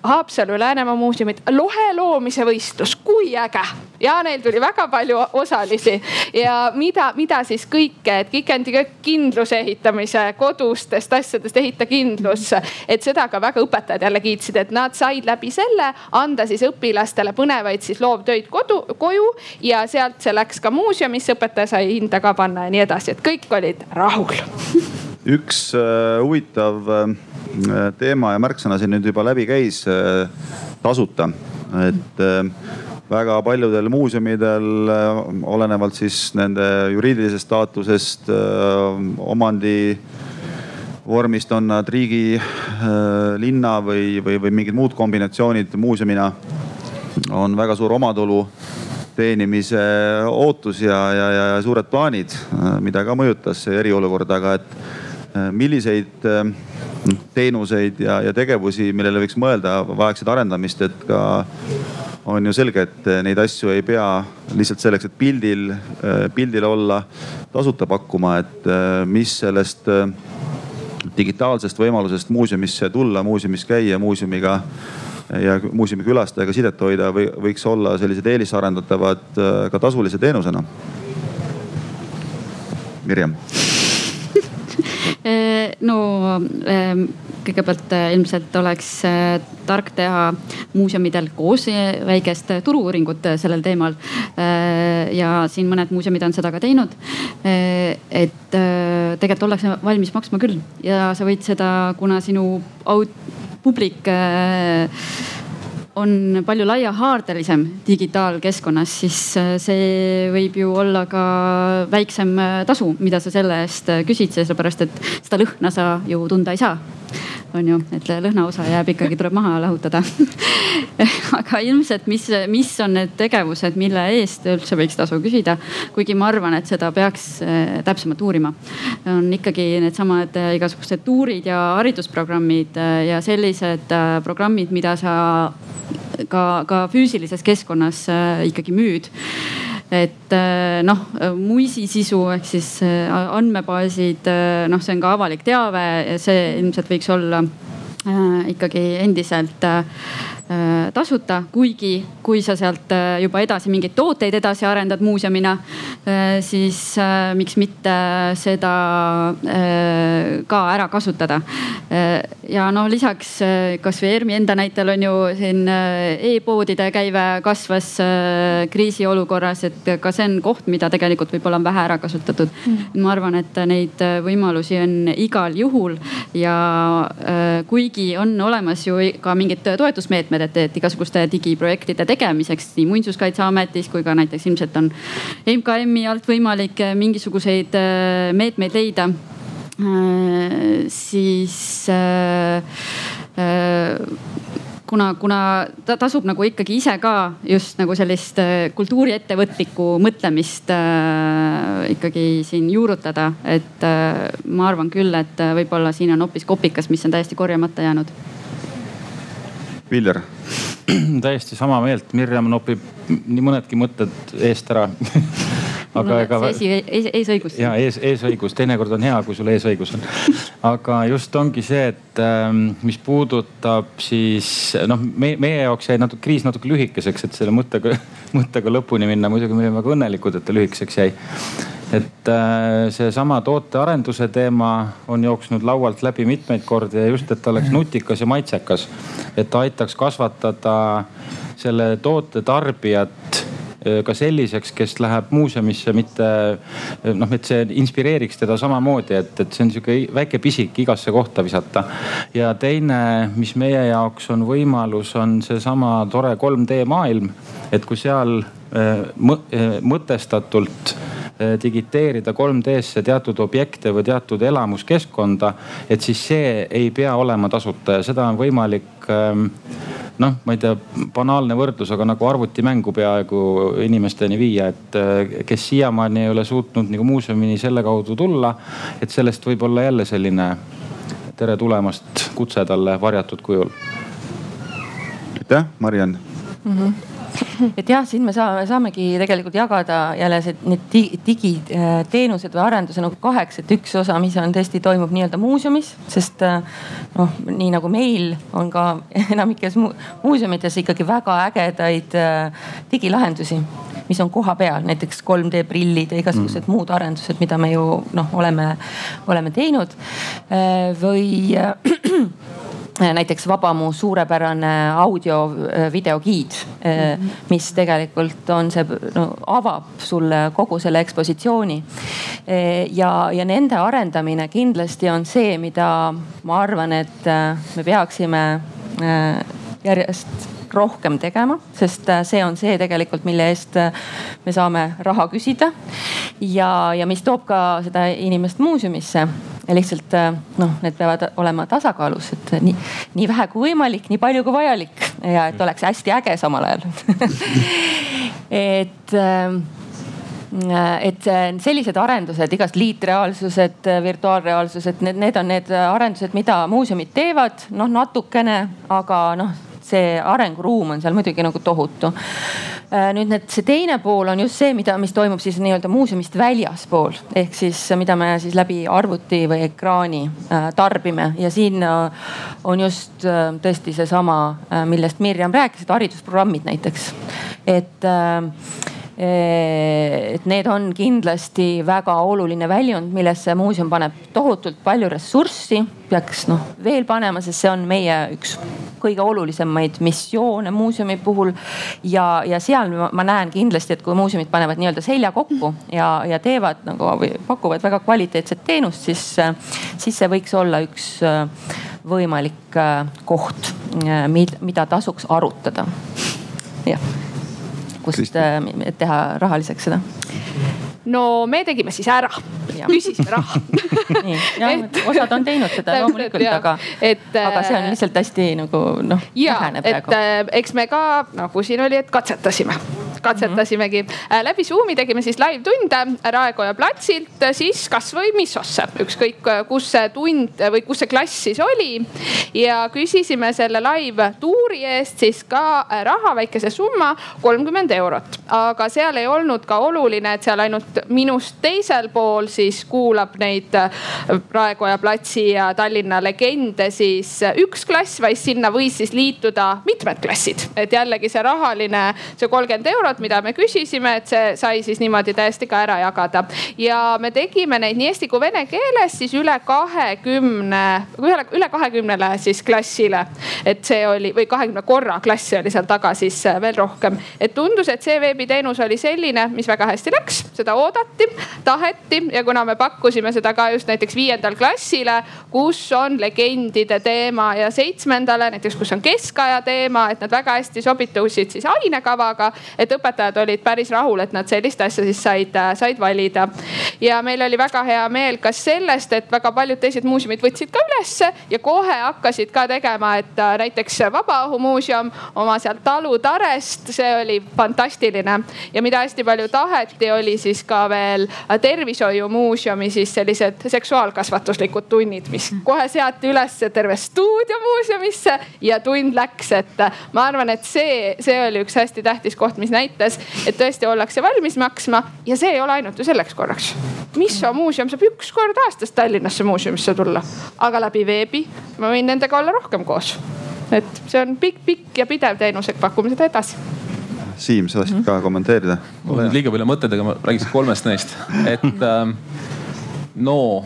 Haapsalu Läänemaa muuseumid, lohe loomise võistlus, kui äge. Ja neil tuli väga palju osalisi. Ja mida, mida siis kõike, et kikendi kindluse ehitamise kodustest asjadest ehita kindlus. et seda ka väga õpetajad jälle kiitsid, et nad said läbi selle anda siis õpilastele põnevaid siis loovtöid kodu, koju ja sealt see läks ka muuseumisse, õpetaja sai hinda ka panna ja nii edasi, et kõik olid rahul <laughs> üks äh, huvitav äh teema ja märksõna siin nüüd juba läbi käis, äh, tasuta. et väga paljudel muuseumidel, olenevalt siis nende juriidilisest staatusest, omandi vormist on nad riigi, linna või, või, või mingid muud kombinatsioonid muuseumina, on väga suur omatulu teenimise ootus ja, ja, ja suured plaanid, mida ka mõjutas eriolukord, aga et milliseid teenuseid ja, ja tegevusi, millele võiks mõelda, vajaksid arendamist, et ka on ju selge, et neid asju ei pea lihtsalt selleks, et pildil, pildil olla, tasuta pakkuma, et mis sellest digitaalsest võimalusest muuseumisse tulla, muuseumis käia, muuseumiga ja muuseumi külastajaga sidet hoida või võiks olla sellised eelisarendatavad ka tasulise teenusena. Mirjam no ähm, kõigepealt äh, ilmselt oleks äh, tark teha muuseumidel koos väikest turu-uuringut sellel teemal. ja siin mõned muuseumid on seda ka teinud. et tegelikult ollakse valmis maksma küll ja sa võid seda, kuna sinu publik on palju laiahaardelisem digitaalkeskkonnas, siis see võib ju olla ka väiksem tasu, mida sa selle eest küsid, sellepärast et seda lõhna sa ju tunda ei saa on ju, et lõhnaosa jääb ikkagi, tuleb maha lahutada. <laughs> Aga ilmselt, mis, mis on need tegevused, mille eest üldse võiks tasu küsida, kuigi ma arvan, et seda peaks äh, täpsemalt uurima. on ikkagi needsamad äh, igasugused tuurid ja haridusprogrammid äh, ja sellised programmid, mida sa ka, ka füüsilises keskkonnas ikkagi müüd et äh, noh, muisi sisu ehk siis äh, andmebaasid, äh, noh, see on ka avalik teave ja see ilmselt võiks olla ikkagi endiselt tasuta, kuigi kui sa sealt äh, juba edasi mingeid tooteid edasi arendad muuseumina, äh, siis miks mitte seda ka ära kasutada. ja noh, lisaks kasvõi ERMi enda näitel on ju siin e-poodide käive kasvas kriisiolukorras, et ka see on koht, mida tegelikult võib-olla on vähe ära kasutatud mm.. ma arvan, et neid võimalusi on igal juhul ja kuigi on olemas ju ka mingid toetusmeetmed meetmed, et, igasuguste digiprojektide tegemiseks nii Muinsuskaitseametis kui ka näiteks ilmselt on MKM-i alt võimalik äh, mingisuguseid äh, meetmeid leida. Äh, siis kuna, kuna ta tasub nagu ikkagi ise ka just nagu sellist kultuuriettevõtlikku mõtlemist ikkagi siin juurutada. et ma arvan küll, et võib-olla siin on hoopis kopikas, mis on täiesti korjamata jäänud Viljar <clears throat> täiesti sama meelt, Mirjam nopib nii mõnedki mõtted eest ära <laughs> aga ega. ees, eesõigus. ja ees, eesõigus, teinekord on hea, kui sul eesõigus on. <laughs> aga just ongi see, et ähm, mis puudutab siis noh, meie, meie jaoks jäi natuke kriis natuke lühikeseks, et selle mõttega, <laughs> mõttega lõpuni minna. muidugi me olime väga õnnelikud, et ta lühikeseks jäi et äh, seesama tootearenduse teema on jooksnud laualt läbi mitmeid kordi ja just, et ta oleks nutikas ja maitsekas. et ta aitaks kasvatada selle toote tarbijat ka selliseks, kes läheb muuseumisse, mitte äh, noh, et see inspireeriks teda samamoodi, et, et see on sihuke väike pisik igasse kohta visata. ja teine, mis meie jaoks on võimalus, on seesama tore 3D maailm, et kui seal mõtestatult Eh, digiteerida 3D-sse teatud objekte või teatud elamuskeskkonda. et siis see ei pea olema tasuta ja seda on võimalik ehm, noh, ma ei tea, banaalne võrdlus, aga nagu arvutimängu peaaegu inimesteni viia, et eh, kes siiamaani ei ole suutnud nagu muuseumini selle kaudu tulla. et sellest võib olla jälle selline tere tulemast kutse talle varjatud kujul. aitäh, Mariann mm. -hmm <laughs> et jah, siin me saame, saamegi tegelikult jagada jälle see, need digiteenused või arenduse nagu kaheks, et üks osa, mis on tõesti toimub nii-öelda muuseumis, sest noh, nii nagu meil on ka <laughs> enamikes muuseumites ikkagi väga ägedaid äh, digilahendusi mis on kohapeal, näiteks 3D prillid ja igasugused mm. muud arendused, mida me ju noh, oleme, oleme teinud. Äh, või <clears throat> näiteks Vabamu suurepärane audio äh, videogiid, äh, mis tegelikult on see, no avab sulle kogu selle ekspositsiooni. ja, ja nende arendamine kindlasti on see, mida ma arvan, et me peaksime järjest rohkem tegema, sest see on see tegelikult, mille eest me saame raha küsida. ja, ja mis toob ka seda inimest muuseumisse. Lihtsalt noh, need peavad olema tasakaalus, et nii, nii vähe kui võimalik, nii palju kui vajalik. Ja et oleks hästi äge samal ajal. <laughs> Et et sellised arendused, igast liitreaalsused, virtuaalreaalsused, need, need on need arendused, mida muuseumid teevad, noh natukene, aga noh see arenguruum on seal muidugi nagu tohutu. Äh, nüüd need, see teine pool on just see, mida, mis toimub siis nii-öelda muuseumist väljaspool. Ehk siis mida me siis läbi arvuti või ekraani äh, tarbime. Ja siin äh, on just tõesti seesama, millest Mirjam rääkis, et haridusprogrammid näiteks, et et need on kindlasti väga oluline väljund, millesse muuseum paneb tohutult palju ressurssi, peaks noh veel panema, sest see on meie üks kõige olulisemaid missioone muuseumi puhul. ja, ja seal ma, ma näen kindlasti, et kui muuseumid panevad nii-öelda selja kokku ja, ja teevad nagu või pakuvad väga kvaliteetset teenust, siis, siis see võiks olla üks võimalik koht, mida tasuks arutada. jah kust äh, teha rahaliseks seda? No me tegime siis ära, küsisime raha. <laughs> Nii, jah, osad on teinud seda loomulikult, aga, aga see on äh, lihtsalt hästi nagu noh. ja, et äh, eks me ka nagu siin oli, et katsetasime katsetasimegi mm. -hmm. läbi Zoom'i tegime siis live-tunde Raekoja platsilt siis kasvõi Missosse, ükskõik kus see tund või kus see klass siis oli. ja küsisime selle live tuuri eest siis ka raha, väikese summa, kolmkümmend eurot. aga seal ei olnud ka oluline, et seal ainult minust teisel pool siis kuulab neid Raekoja platsi ja Tallinna legende siis üks klass, vaid sinna võis siis liituda mitmed klassid. et jällegi see rahaline, see kolmkümmend eurot eurot, mida me küsisime, et see sai siis niimoodi täiesti ka ära jagada. ja me tegime neid nii eesti kui vene keeles siis üle kahekümne, üle, üle kahekümnele siis klassile. et see oli või kahekümne korra klassi oli seal taga siis veel rohkem. et tundus, et see veebiteenus oli selline, mis väga hästi läks, seda oodati, taheti ja kuna me pakkusime seda ka just näiteks viiendal klassile, kus on legendide teema ja seitsmendale näiteks, kus on keskaja teema, et nad väga hästi sobitusid siis ainekavaga. et õpetajad olid päris rahul, et nad sellist asja siis said, äh, said valida. ja meil oli väga hea meel ka sellest, et väga paljud teised muuseumid võtsid ka ülesse ja kohe hakkasid ka tegema, et äh, näiteks Vabaõhumuuseum oma sealt talutarest, see oli fantastiline. ja mida hästi palju taheti, oli siis ka veel äh, tervishoiumuuseumi siis sellised seksuaalkasvatuslikud tunnid, mis kohe seati üles terve stuudio muuseumisse ja tund läks, et ma arvan, et see, see oli üks hästi tähtis koht, mis näitas näitas, et tõesti ollakse valmis maksma ja see ei ole ainult ju selleks korraks. Misso muuseum saab üks kord aastas Tallinnasse muuseumisse tulla, aga läbi veebi ma võin nendega olla rohkem koos. et see on pikk, pikk ja pidev teenus, et pakume seda edasi. Siim, sa tahtsid ka kommenteerida? mul on liiga palju mõtteid, aga ma räägiks kolmest neist, et ähm, no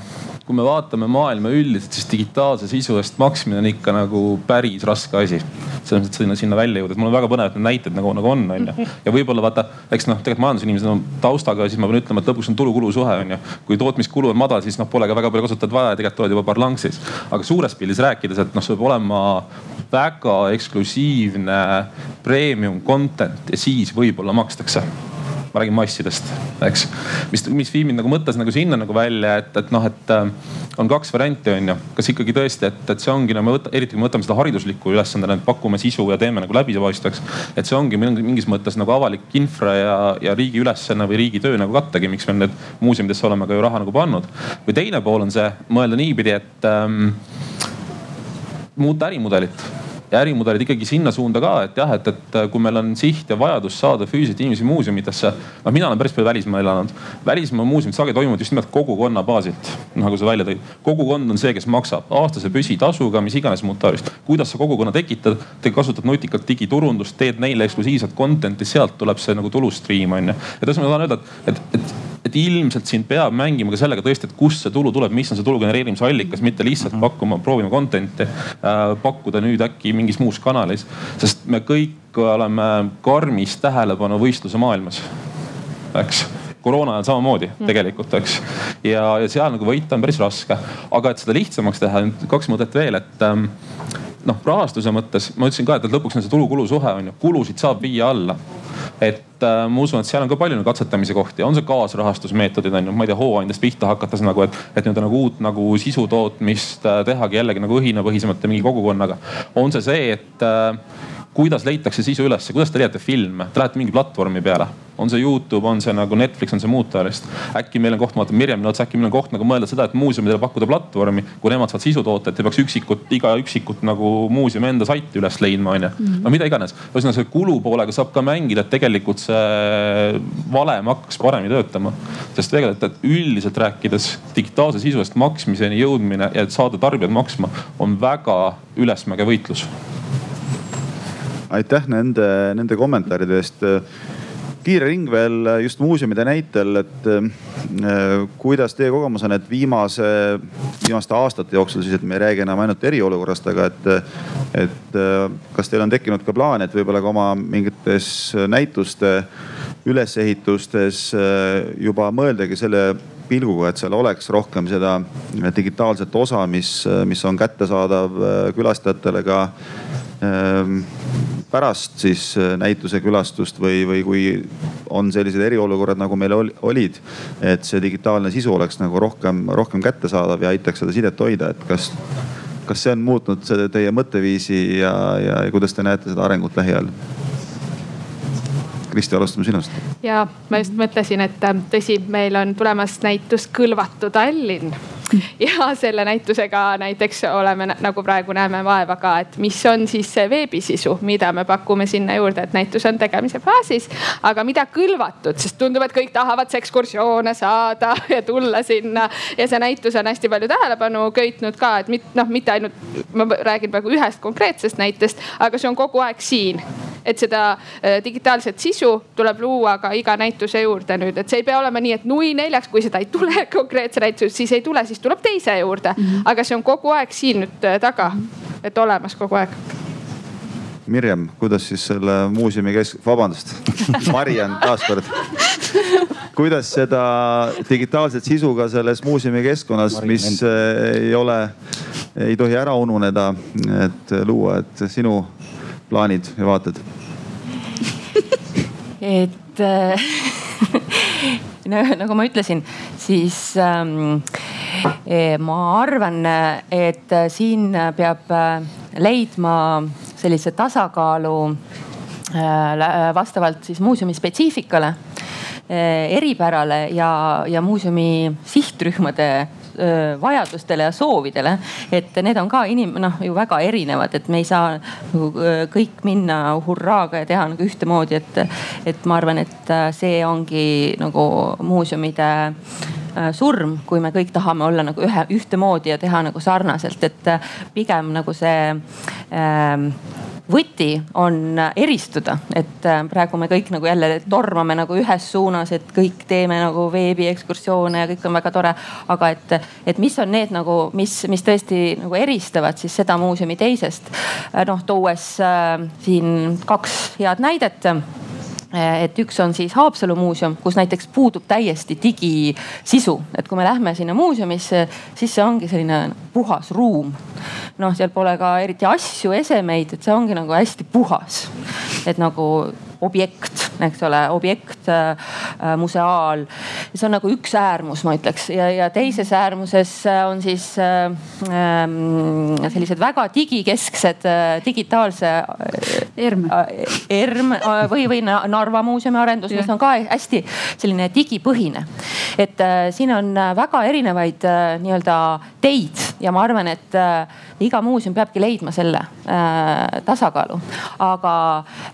kui me vaatame maailma üldiselt, siis digitaalse sisu eest maksmine on ikka nagu päris raske asi. selles mõttes sinna, sinna välja jõuda, et mul on väga põnev, et need näited nagu, nagu on, onju. ja võib-olla vaata, eks noh, tegelikult majandusinimesed on taustaga, siis ma pean ütlema, et lõpuks on tulu-kulu suhe onju. kui tootmiskulu on madal, siis noh, pole ka väga palju kasutajat vaja ja tegelikult oled juba parlanksis. aga suures pildis rääkides, et noh, see peab olema väga eksklusiivne premium content ja siis võib-olla makstakse ma räägin massidest, eks. mis, mis viib mind nagu mõttes nagu sinna nagu välja, et, et noh, et äh, on kaks varianti, on ju. kas ikkagi tõesti, et, et see ongi nagu võta, eriti kui me võtame seda hariduslikku ülesandena, et pakume sisu ja teeme nagu läbipaistvaks. et see ongi mingis mõttes nagu avalik infra ja, ja riigi ülesanne või riigi töö nagu kattagi, miks me need muuseumidesse oleme ka ju raha nagu pannud. või teine pool on see mõelda niipidi, et ähm, muuta ärimudelit ja ärimudelid ikkagi sinna suunda ka, et jah, et, et kui meil on siht ja vajadus saada füüsiliselt inimesi muuseumidesse. noh, mina olen päris palju välismaal elanud. välismaa muuseumid sageli toimuvad just nimelt kogukonna baasilt, nagu sa välja tõid. kogukond on see, kes maksab aastase püsitasuga, mis iganes muud taolist. kuidas sa kogukonna tekitad, te kasutate nutikalt digiturundust, teed neile eksklusiivset content'i, sealt tuleb see nagu tulustriim on ju. ja tõesti ma tahan öelda, et, et, et et ilmselt siin peab mängima ka sellega tõesti, et kust see tulu tuleb, mis on see tulu genereerimise allikas, mitte lihtsalt pakkuma, proovima content'i äh,, pakkuda nüüd äkki mingis muus kanalis. sest me kõik oleme karmis tähelepanu võistluse maailmas, eks koroona ajal samamoodi mm. tegelikult, eks. ja, ja seal nagu võita on päris raske, aga et seda lihtsamaks teha, kaks mõtet veel, et ähm, noh, rahastuse mõttes ma ütlesin ka, et lõpuks on see tulu-kulu suhe on ju, kulusid saab viia alla. Et äh, ma usun, et seal on ka palju katsetamise kohti, on see kaasrahastusmeetodid on ju, ma ei tea, hooandjast pihta hakates nagu, et, et nii-öelda nagu uut nagu sisu tootmist äh, tehagi jällegi nagu õhinapõhisemalt ja mingi kogukonnaga. on see see, et äh, kuidas leitakse sisu ülesse, kuidas te leiate filme, te lähete mingi platvormi peale, on see Youtube, on see nagu Netflix, on see muud taolist. äkki meil on koht, ma vaatan Mirjamile otsa, äkki meil on koht nagu mõelda seda, et muuseumidele pakkuda platvormi, kui nemad saavad sisu toota, et ei peaks üksikut, iga üksikut nagu muuseumi enda saiti üles leidma, onju. Mhm. no mida iganes, ühesõnaga selle kulu poolega saab ka mängida, et tegelikult see valem hakkaks paremini töötama. sest tegelikult, et üldiselt rääkides digitaalse sisu eest maksmiseni jõudmine ja et saada tarbijad maksma on väga ülesmäge võitlus aitäh nende, nende kommentaaride eest. Kiire ring veel just muuseumide näitel, et äh, kuidas teie kogemus on, et viimase, viimaste aastate jooksul siis, et me ei räägi enam ainult eriolukorrast, aga et, et äh, kas teil on tekkinud ka plaan, et võib-olla ka oma mingites näituste ülesehitustes äh, juba mõeldagi selle pilguga, et seal oleks rohkem seda digitaalset osa, mis, mis on kättesaadav külastajatele ka ähm, pärast siis äh, näituse külastust või, või kui on sellised eriolukorrad, nagu meil olid, et see digitaalne sisu oleks nagu rohkem, rohkem kättesaadav ja aitaks seda sidet hoida, et kas, kas see on muutnud teie mõtteviisi ja, ja, ja kuidas te näete seda arengut lähiajal? Kristi, alustame sinust. ja ma just mõtlesin, et äh, tõsi, meil on tulemas näitus Kõlvatu Tallinn <laughs> ja selle näitusega näiteks oleme nagu praegu näeme vaeva ka, et mis on siis see veebisisu, mida me pakume sinna juurde, et näitus on tegemise faasis. aga mida kõlvatud, sest tundub, et kõik tahavad ekskursioone saada <laughs> ja tulla sinna. Ja see näitus on hästi palju tähelepanu köitnud ka, et mit, noh, mitte ainult, ma räägin praegu ühest konkreetsest näitest, aga see on kogu aeg siin. Et seda äh, digitaalset sisu tuleb luua ka iga näituse juurde nüüd, et see ei pea olema nii, et nui neljaks, kui seda ei tule <laughs> konkreetse näituse, siis ei tule, siis tuleb teise juurde mm. -hmm. aga see on kogu aeg siin nüüd äh, taga, et olemas kogu aeg Mirjam, kuidas siis selle muuseumi kesk-, vabandust <laughs> Mariann taaskord. kuidas seda digitaalset sisu ka selles muuseumi keskkonnas, mis äh, ei ole, ei tohi ära ununeda, et luua, et sinu plaanid ja vaated? <laughs> et äh, <laughs> <laughs> nagu ma ütlesin, siis ähm, eh, ma arvan, et siin peab äh, leidma sellise tasakaalu äh, vastavalt siis muuseumi spetsiifikale, eripärale ja, ja muuseumi sihtrühmade vajadustele ja soovidele. et need on ka inim-, noh ju väga erinevad, et me ei saa nagu kõik minna hurraaga ja teha nagu ühtemoodi, et, et ma arvan, et see ongi nagu muuseumide surm, kui me kõik tahame olla nagu ühe, ühtemoodi ja teha nagu sarnaselt, et pigem nagu see ähm, võti on eristuda, et äh, praegu me kõik nagu jälle tormame nagu ühes suunas, et kõik teeme nagu veebiekskursioone ja kõik on väga tore. aga et, et mis on need nagu, mis, mis tõesti nagu eristavad siis seda muuseumi teisest. Äh, noh, tuues äh, siin kaks head näidet et üks on siis Haapsalu muuseum, kus näiteks puudub täiesti digisisu, et kui me lähme sinna muuseumisse, siis see ongi selline puhas ruum. noh, seal pole ka eriti asju, esemeid, et see ongi nagu hästi puhas. et nagu objekt, eks ole, objekt äh, äh, museaal. see on nagu üks äärmus, ma ütleks ja, ja teises äärmuses äh, on siis äh, ähm, sellised väga digikesksed äh, digitaalse äh,. ERM äh,. ERM või, või Narva muuseumi arendus, mis on ka hästi selline digipõhine. et äh, siin on väga erinevaid äh, nii-öelda teid ja ma arvan, et äh, iga muuseum peabki leidma selle äh, tasakaalu. aga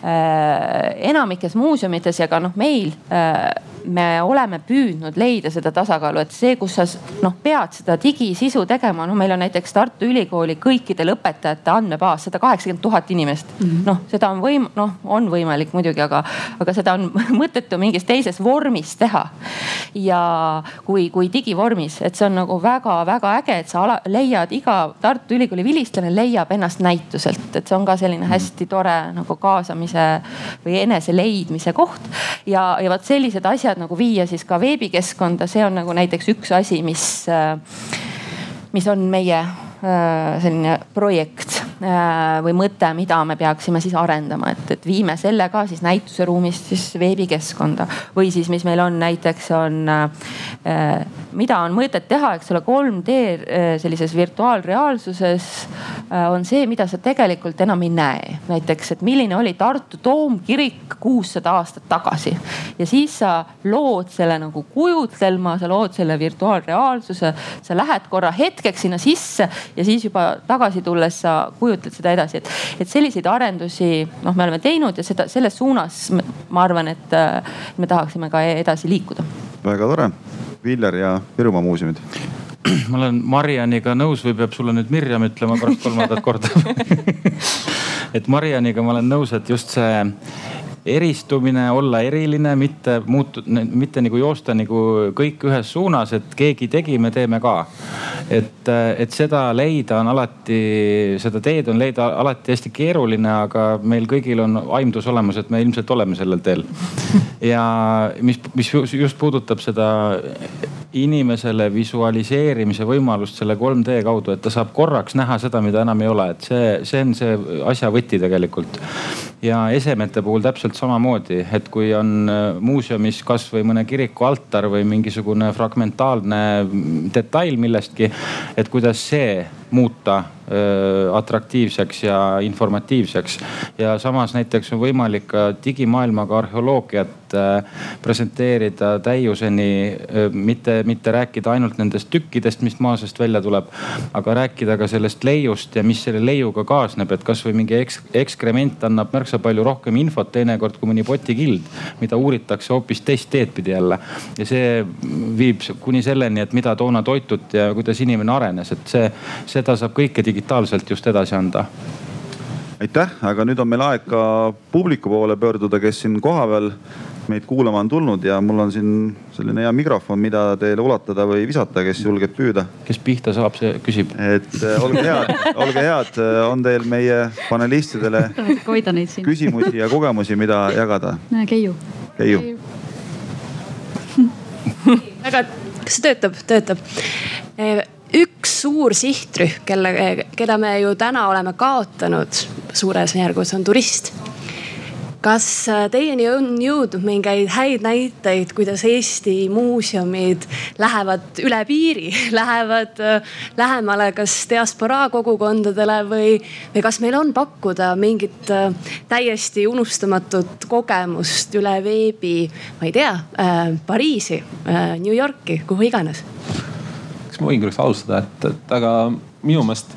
äh, enamikes muuseumites ja ka noh, meil äh, me oleme püüdnud leida seda tasakaalu, et see, kus sa noh pead seda digisisu tegema, no meil on näiteks Tartu Ülikooli kõikidel õpetajate andmebaas, sada kaheksakümmend tuhat inimest mm -hmm.. noh, seda on võim-, noh on võimalik muidugi, aga, aga seda on <laughs> mõttetu mingis teises vormis teha. ja kui, kui digivormis, et see on nagu väga-väga äge, et sa ala, leiad iga Tartu Ülikooli vilistlane leiab ennast näituselt, et see on ka selline mhm. hästi tore nagu kaasamise või enese leidmise koht. ja, ja vot sellised asjad nagu viia siis ka veebikeskkonda, see on nagu näiteks üks asi, mis, äh, mis on meie äh, selline projekt või mõte, mida me peaksime siis arendama, et, et viime selle ka siis näituse ruumist siis veebikeskkonda. või siis, mis meil on näiteks on, mida on mõtet teha, eks ole, 3D sellises virtuaalreaalsuses on see, mida sa tegelikult enam ei näe. näiteks, et milline oli Tartu toomkirik kuussada aastat tagasi ja siis sa lood selle nagu kujutelma, sa lood selle virtuaalreaalsuse, sa lähed korra hetkeks sinna sisse ja siis juba tagasi tulles sa kujutled seda edasi, et, et selliseid arendusi noh, me oleme teinud ja seda selles suunas ma arvan, et me tahaksime ka edasi liikuda. väga tore, Viljar ja Virumaa muuseumid. <clears throat> Ma olen Marianiga nõus või peab sulle nüüd Mirjam ütlema pärast kolmandat korda? <laughs> <laughs> Et Marianiga ma olen nõus, et just see eristumine, olla eriline, mitte muutu-, mitte nagu joosta nagu kõik ühes suunas, et keegi tegi, me teeme ka. et, et seda leida on alati, seda teed on leida alati hästi keeruline, aga meil kõigil on aimdus olemas, et me ilmselt oleme sellel teel. <laughs> ja mis, mis just puudutab seda inimesele visualiseerimise võimalust selle 3D kaudu, et ta saab korraks näha seda, mida enam ei ole, et see, see on see asja võti tegelikult. ja esemete puhul täpselt samamoodi, et kui on äh, muuseumis kasvõi mõne kiriku altar või mingisugune fragmentaalne detail millestki, et kuidas see muuta atraktiivseks ja informatiivseks. ja samas näiteks on võimalik ka digimaailmaga arheoloogiat presenteerida täiuseni. mitte, mitte rääkida ainult nendest tükkidest, mis maa seest välja tuleb, aga rääkida ka sellest leiust ja mis selle leiuga kaasneb, et kasvõi mingi eks, ekskrement annab märksa palju rohkem infot teinekord kui mõni potikild, mida uuritakse hoopis teist teed pidi jälle. ja see viib kuni selleni, et mida toona toituti ja kuidas inimene arenes, et see, seda saab kõike digitaalselt digitaalselt just edasi anda aitäh, aga nüüd on meil aeg ka publiku poole pöörduda, kes siin kohapeal meid kuulama on tulnud ja mul on siin selline hea mikrofon, mida teile ulatada või visata, kes julgeb püüda. kes pihta saab, see küsib. et äh, olge head, olge head, on teil meie panelistidele küsimusi ja kogemusi, mida jagada? näe, Keiu. Keiu. väga, kas see töötab, töötab? Üks suur sihtrühm, kelle, keda me ju täna oleme kaotanud suures järgus, on turist. kas äh, teieni on jõudnud mingeid häid näiteid, kuidas Eesti muuseumid lähevad üle piiri, <laughs> lähevad äh, lähemale kas diasporaa kogukondadele või, või kas meil on pakkuda mingit äh, täiesti unustamatut kogemust üle veebi, ma ei tea äh,, Pariisi äh,, New Yorki, kuhu iganes kas ma võin korraks alustada, et, et aga minu meelest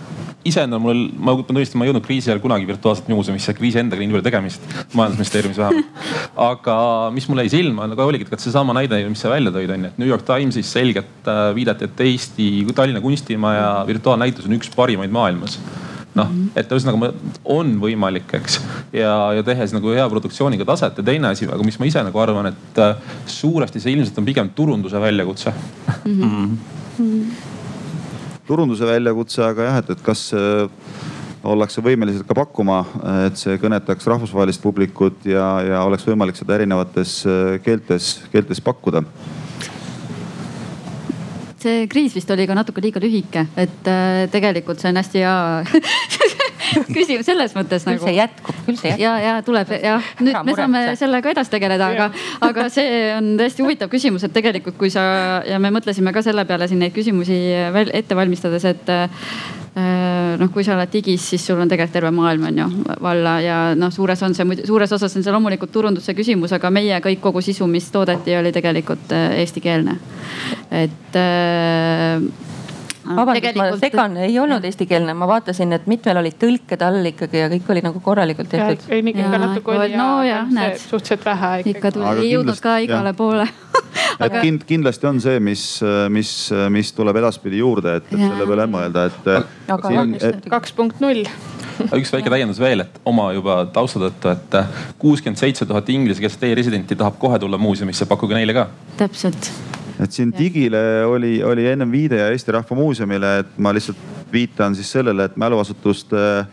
iseendal mul, ma ütlen õigesti, ma ei jõudnud kriisi ajal kunagi virtuaalselt muuseumisse, kriisi endaga nii palju tegemist, majandusministeeriumis vähemalt. <laughs> aga mis mulle jäi silma, nagu oligi, et seesama näide, mis sa välja tõid, on ju, et New York Timesis selgelt äh, viidati, et Eesti, Tallinna kunstimaja virtuaalnäitus on üks parimaid maailmas noh, et ühesõnaga on võimalik, eks. ja, ja tehes nagu hea produktsiooniga taset ja teine asi, aga mis ma ise nagu arvan, et äh, suuresti see ilmselt on pigem turunduse väljakutse mm. -hmm turunduse väljakutse, aga jah, et, et kas äh, ollakse võimelised ka pakkuma, et see kõnetaks rahvusvahelist publikut ja, ja oleks võimalik seda erinevates äh, keeltes, keeltes pakkuda? See kriis vist oli ka natuke liiga lühike, et äh, tegelikult see on hästi hea <laughs> <laughs> küsimus selles mõttes nagu. küll see jätkub, küll see jätkub. ja, ja tuleb jah, nüüd me saame sellega edasi tegeleda, aga, <laughs> aga see on täiesti huvitav küsimus, et tegelikult, kui sa ja me mõtlesime ka selle peale siin neid küsimusi ette valmistades, et äh, noh, kui sa oled digis, siis sul on tegelikult terve maailm on ju valla ja noh, suures on see, suures osas on see loomulikult turunduse küsimus, aga meie kõik kogu sisu, mis toodeti, oli tegelikult äh, eestikeelne. et äh, vabandust, ma segan, ei olnud eestikeelne, ma vaatasin, et mitmel olid tõlked all ikkagi ja kõik oli nagu korralikult tehtud. ei, ikka natuke oli no, ja, suhteliselt vähe ikkagi. ikka tuli, ei jõudnud ka igale jah. poole et kind, kindlasti on see, mis, mis, mis tuleb edaspidi juurde, et, et selle peale mõelda, et. kaks punkt null üks väike täiendus veel, et oma juba tausta tõttu, et kuuskümmend seitse tuhat inglisekeelset e-residenti tahab kohe tulla muuseumisse, pakkuge neile ka. täpselt et siin digile oli, oli ennem viide ja Eesti Rahva Muuseumile, et ma lihtsalt viitan siis sellele, et mäluasutuste äh,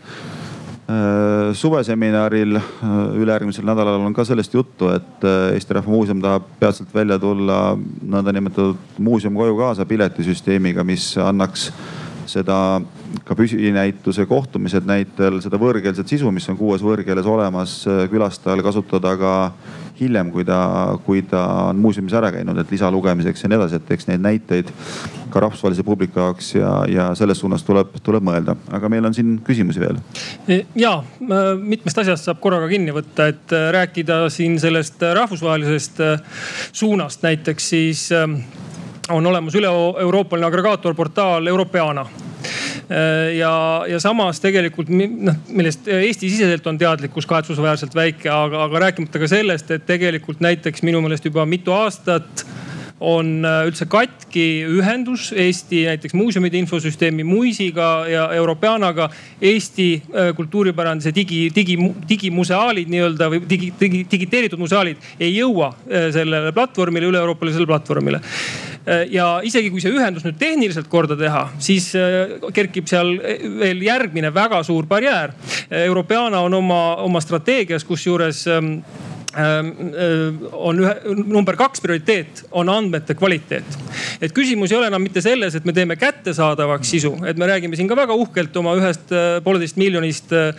suveseminaril äh, ülejärgmisel nädalal on ka sellest juttu, et äh, Eesti Rahva Muuseum tahab peatselt välja tulla nõndanimetatud muuseum koju kaasa piletisüsteemiga, mis annaks seda ka püsinäituse kohtumised näitel seda võõrkeelset sisu, mis on kuues võõrkeeles olemas, külastajal kasutada ka hiljem, kui ta, kui ta on muuseumis ära käinud, et lisalugemiseks ja nii edasi, et eks neid näiteid ka rahvusvahelise publiku jaoks ja, ja selles suunas tuleb, tuleb mõelda. aga meil on siin küsimusi veel. ja mitmest asjast saab korraga kinni võtta, et äh, rääkida siin sellest rahvusvahelisest äh, suunast näiteks, siis ähm, on olemas üle-euroopaline agregaatorportaal Europeana Äh, ja, ja samas tegelikult noh, millest Eesti-siseselt on teadlikkus kahetsusväärselt väike, aga, aga rääkimata ka sellest, et tegelikult näiteks minu meelest juba mitu aastat on äh, üldse katki ühendus Eesti näiteks muuseumide infosüsteemi Muisiga ja Europeanaga. Eesti äh, kultuuripärandise digi, digi, digimuseaalid nii-öelda või digi, digi, digiteeritud museaalid ei jõua sellele platvormile, üle-euroopalisele platvormile Äh, ja isegi kui see ühendus nüüd tehniliselt korda teha, siis äh, kerkib seal äh, veel järgmine väga suur barjäär. Europeana on oma, oma strateegias, kusjuures ähm, äh, on ühe, number kaks prioriteet on andmete kvaliteet. et küsimus ei ole enam mitte selles, et me teeme kättesaadavaks sisu, et me räägime siin ka väga uhkelt oma ühest äh, pooleteist miljonist äh,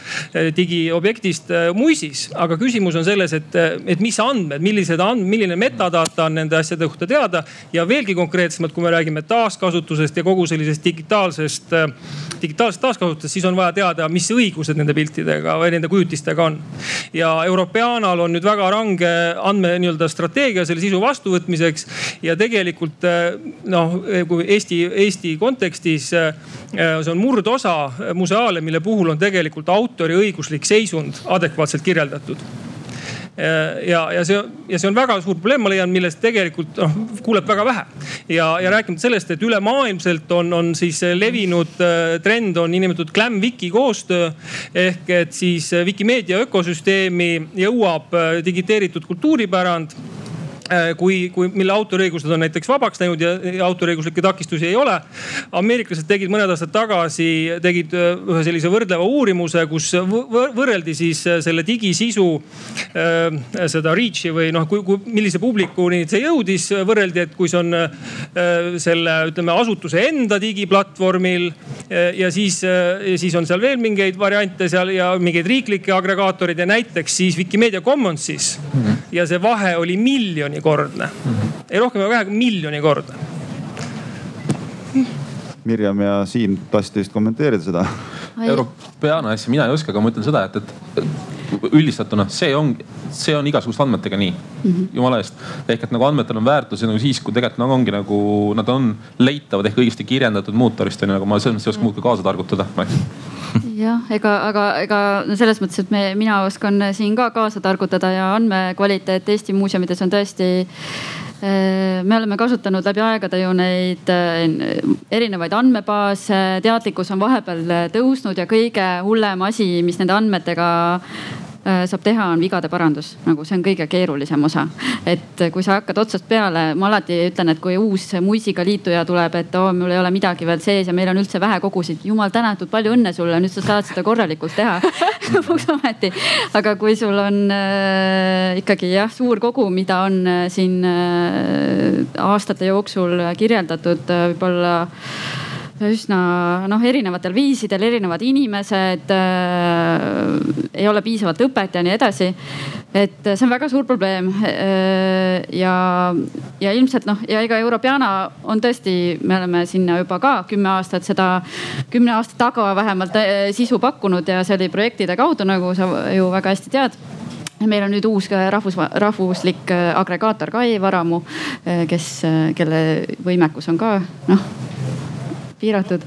digiobjektist muisis. aga küsimus on selles, et, et mis andmed, millised andmed, milline metadata on nende asjade kohta teada. ja veelgi konkreetsemalt, kui me räägime taaskasutusest ja kogu sellisest digitaalsest, digitaalsest taaskasutusest, siis on vaja teada, mis õigused nende piltidega või nende kujutistega on. ja Europeanal on nüüd väga väga range andme nii-öelda strateegia selle sisu vastuvõtmiseks. ja tegelikult eh, noh, kui Eesti, Eesti kontekstis eh, see on murdosa museaale, mille puhul on tegelikult autoriõiguslik seisund adekvaatselt kirjeldatud ja, ja see, ja see on väga suur probleem, ma leian, millest tegelikult noh kuuleb väga vähe. ja, ja rääkimata sellest, et ülemaailmselt on, on siis levinud äh, trend on niinimetatud Glam-Wiki koostöö. ehk et siis Vikimeedia ökosüsteemi jõuab äh, digiteeritud kultuuripärand Äh, kui, kui, mille autoriõigused on näiteks vabaks läinud ja, autoriõiguslikke takistusi ei ole. ameeriklased tegid mõned aastad tagasi, tegid äh, ühe sellise võrdleva uurimuse, kus võrreldi siis äh, selle digisisu äh, seda reach'i või noh, kui, kui, millise publikuni see jõudis. võrreldi, et kui see on äh, selle ütleme asutuse enda digiplatvormil äh, ja siis, siis on seal veel mingeid variante seal ja mingeid riiklikke agregaatoreid ja näiteks siis Vikimeedia Commonsis mm. -hmm. ja see vahe oli miljoni miljonikordne mm. -hmm. ei rohkem ega vähem, miljonikordne. Mirjam ja Siim tahtsite vist kommenteerida seda? Europeana asja mina ei oska, aga ma ütlen seda, et, et üldistatuna see on, see on igasuguste andmetega nii mm, -hmm. jumala eest. ehk et nagu andmetel on väärtus nagu siis, kui tegelikult nagu ongi nagu nad on leitavad ehk õigesti kirjendatud mootorist on ju, nagu ma selles mõttes ei oska muud kui kaasa targutada jah, ega, aga ega selles mõttes, et me, mina oskan siin ka kaasa targutada ja andmekvaliteet Eesti muuseumides on tõesti me oleme kasutanud läbi aegade ju neid eh, erinevaid andmebaase, teadlikkus on vahepeal tõusnud ja kõige hullem asi, mis nende andmetega Äh, saab teha, on vigade parandus, nagu see on kõige keerulisem osa. et kui sa hakkad otsast peale, ma alati ütlen, et kui uus muisiga liituja tuleb, et oo oh,, mul ei ole midagi veel sees ja meil on üldse vähe kogusid. jumal tänatud, palju õnne sulle, nüüd sa saad seda korralikult teha lõpuks ometi. aga kui sul on äh, ikkagi jah, suur kogu, mida on äh, siin äh, aastate jooksul kirjeldatud äh, võib-olla üsna noh, erinevatel viisidel, erinevad inimesed äh,, ei ole piisavalt õpet ja nii edasi. et see on väga suur probleem äh,. ja, ja ilmselt noh, ja ega Europeana on tõesti, me oleme sinna juba ka kümme aastat seda, kümne aasta taga vähemalt äh, sisu pakkunud ja see oli projektide kaudu, nagu sa ju väga hästi tead meil on nüüd uus rahvus, rahvuslik äh, agregaator Kai Varamu, äh, kes, äh, kelle võimekus on ka noh piiratud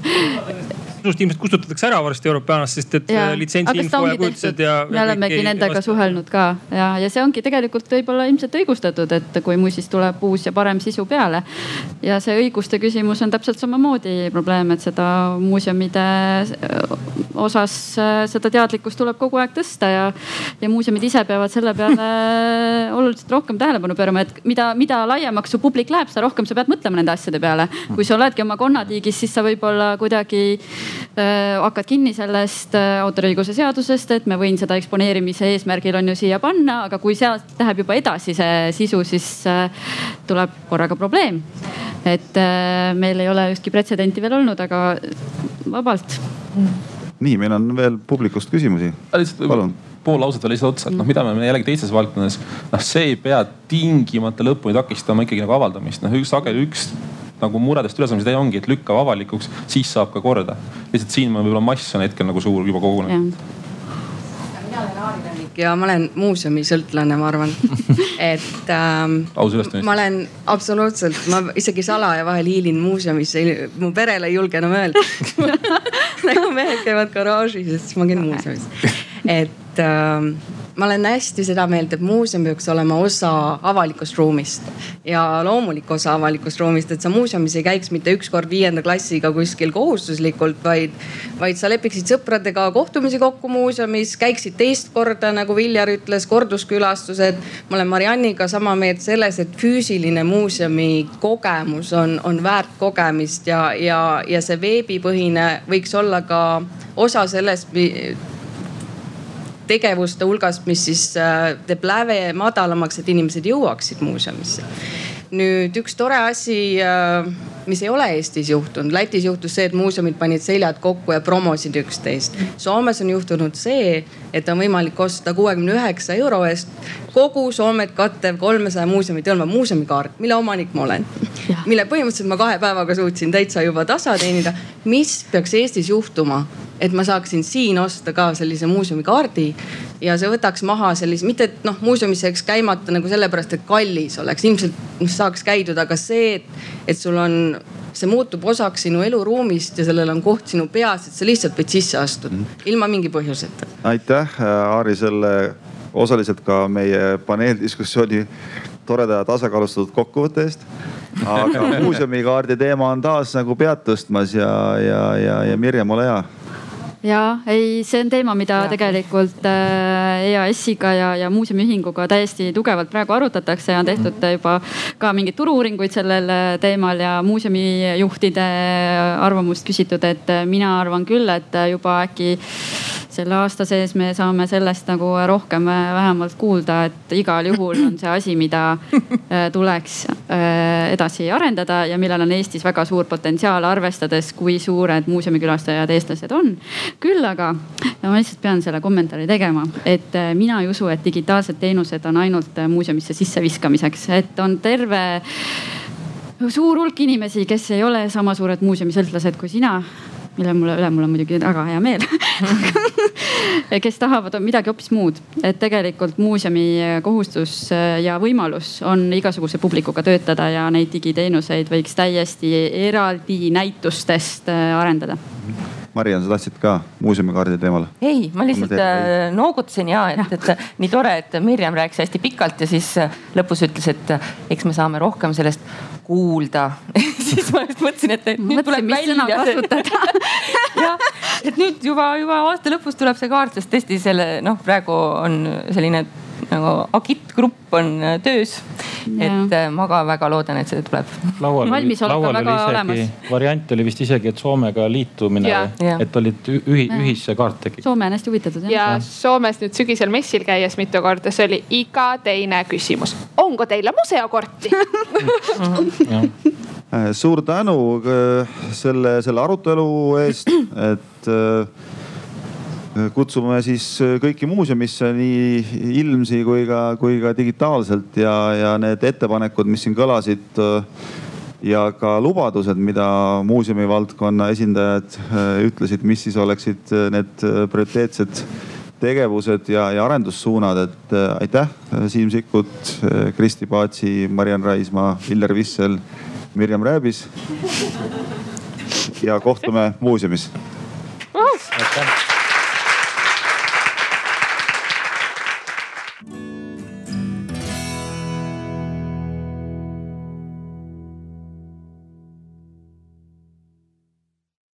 sinust ilmselt kustutatakse ära varsti Europeanast, sest et. Äh, litsentsi info ja kujutised ja. me olemegi nendega vastu. suhelnud ka ja, ja see ongi tegelikult võib-olla ilmselt õigustatud, et kui muuseas tuleb uus ja parem sisu peale. ja see õiguste küsimus on täpselt samamoodi probleem, et seda muuseumide äh, osas äh, seda teadlikkust tuleb kogu aeg tõsta ja, ja muuseumid ise peavad selle peale oluliselt rohkem tähelepanu pöörama, et mida, mida laiemaks su publik läheb, seda rohkem sa pead mõtlema nende asjade peale. kui sa oledki oma konnatiigis, siis sa võib-olla kuidagi hakkad kinni sellest äh, autoriõiguse seadusest, et ma võin seda eksponeerimise eesmärgil on ju siia panna, aga kui sealt läheb juba edasi see sisu, siis äh, tuleb korraga probleem. et meil ei ole ükski pretsedenti veel olnud, aga vabalt nii, meil on veel publikust küsimusi. palun pool lauset veel lihtsalt otsa, et noh, mida me jällegi teistes valdkondades, noh, see ei pea tingimata lõpuni takistama ikkagi nagu avaldamist, noh üks sageli üks nagu muredest ülesaamised ei ongi, et lükkab avalikuks, siis saab ka korda. lihtsalt siin võib-olla mass on hetkel nagu suur juba kogunenud mina olen Aari Nõnnik ja ma olen muuseumisõltlane, ma arvan. <laughs> et ähm, ma olen absoluutselt, ma isegi salaja vahel hiilin muuseumisse, mu perele ei julge enam öelda <laughs> nagu mehed käivad garaažis siis ma käin muuseumis. <laughs> et ähm, ma olen hästi seda meelt, et muuseum peaks olema osa avalikust ruumist ja loomulik osa avalikust ruumist, et sa muuseumis ei käiks mitte üks kord viienda klassiga kuskil kohustuslikult, vaid, vaid sa lepiksid sõpradega kohtumisi kokku muuseumis, käiksid teist korda, nagu Viljar ütles, korduskülastused. ma olen Marianniga sama meelt selles, et füüsiline muuseumi kogemus on, on väärt kogemist ja, ja, ja see veebipõhine võiks olla ka osa sellest tegevuste hulgast, mis siis äh, teeb läve madalamaks, et inimesed jõuaksid muuseumisse. nüüd üks tore asi, äh, mis ei ole Eestis juhtunud, Lätis juhtus see, et muuseumid panid seljad kokku ja promosid üksteist. Soomes on juhtunud see, et on võimalik osta kuuekümne üheksa euro eest kogu Soomet kattev kolmesaja muuseumit hõlmav muuseumikaart, mille omanik ma olen. mille põhimõtteliselt ma kahe päevaga suutsin täitsa juba tasa teenida. mis peaks Eestis juhtuma, et ma saaksin siin osta ka sellise muuseumikaardi ja see võtaks maha sellise, mitte et noh, muuseumis jääks käimata nagu sellepärast, et kallis oleks, ilmselt saaks käidud, aga see, et, et sul on see muutub osaks sinu eluruumist ja sellel on koht sinu peas, et sa lihtsalt võid sisse astuda mm. ilma mingi põhjuseta. aitäh, Aari, selle osaliselt ka meie paneeldiskussiooni toreda ja tasakaalustatud kokkuvõtte eest. aga <laughs> muuseumikaardi teema on taas nagu pead tõstmas ja, ja, ja, ja Mirjam, ole hea ja ei, see on teema, mida ja. tegelikult äh, EAS-iga ja, ja muuseumiühinguga täiesti tugevalt praegu arutatakse ja on tehtud mhm. juba ka mingeid turu-uuringuid sellel äh, teemal ja muuseumijuhtide arvamust küsitud, et äh, mina arvan küll, et juba äkki selle aasta sees me saame sellest nagu rohkem vähemalt kuulda, et igal juhul on see asi, mida äh, tuleks äh, edasi arendada ja millel on Eestis väga suur potentsiaal, arvestades, kui suured muuseumikülastajad eestlased on. küll aga ma lihtsalt pean selle kommentaari tegema, et äh, mina ei usu, et digitaalsed teenused on ainult muuseumisse sisseviskamiseks, et on terve suur hulk inimesi, kes ei ole sama suured muuseumisõltlased kui sina mille mulle üle mul on muidugi väga hea meel. <laughs> Kes tahavad midagi hoopis muud, et tegelikult muuseumi kohustus ja võimalus on igasuguse publikuga töötada ja neid digiteenuseid võiks täiesti eraldi näitustest äh, arendada Mariann, sa tahtsid ka muuseumikaardi teemal? ei, ma lihtsalt äh, noogutasin ja et, et nii tore, et Mirjam rääkis hästi pikalt ja siis äh, lõpus ütles, et äh, eks me saame rohkem sellest kuulda <laughs> siis ma just mõtlesin, et nüüd Mõtlesin, tuleb välja kasutada <laughs> jah, et nüüd juba, juba aasta lõpus tuleb see kaart, sest tõesti selle noh, praegu on selline nagu agittgrupp on äh, töös. et äh, ma ka väga loodan, et see tuleb. laual oli, laual oli isegi, olemas. variant oli vist isegi, et Soomega liitumine, et olid ühi, ühisse kaart tekib. Soome on hästi huvitatud. ja Soomes nüüd sügisel messil käies mitu korda, see oli iga teine küsimus. onko teile museokorti <laughs> äh, suur tänu selle, selle arutelu eest, et kutsume siis kõiki muuseumisse nii ilmsi kui ka, kui ka digitaalselt ja, ja need ettepanekud, mis siin kõlasid ja ka lubadused, mida muuseumi valdkonna esindajad äh, ütlesid, mis siis oleksid äh, need prioriteetsed tegevused ja, ja arendussuunad, et äh, aitäh, Siim Sikkut, Kristi Paatsi, Mariann Raismaa, Viljar Vissel, Mirjam Rääbis. <laughs> ja kohtume muuseumis. aitäh.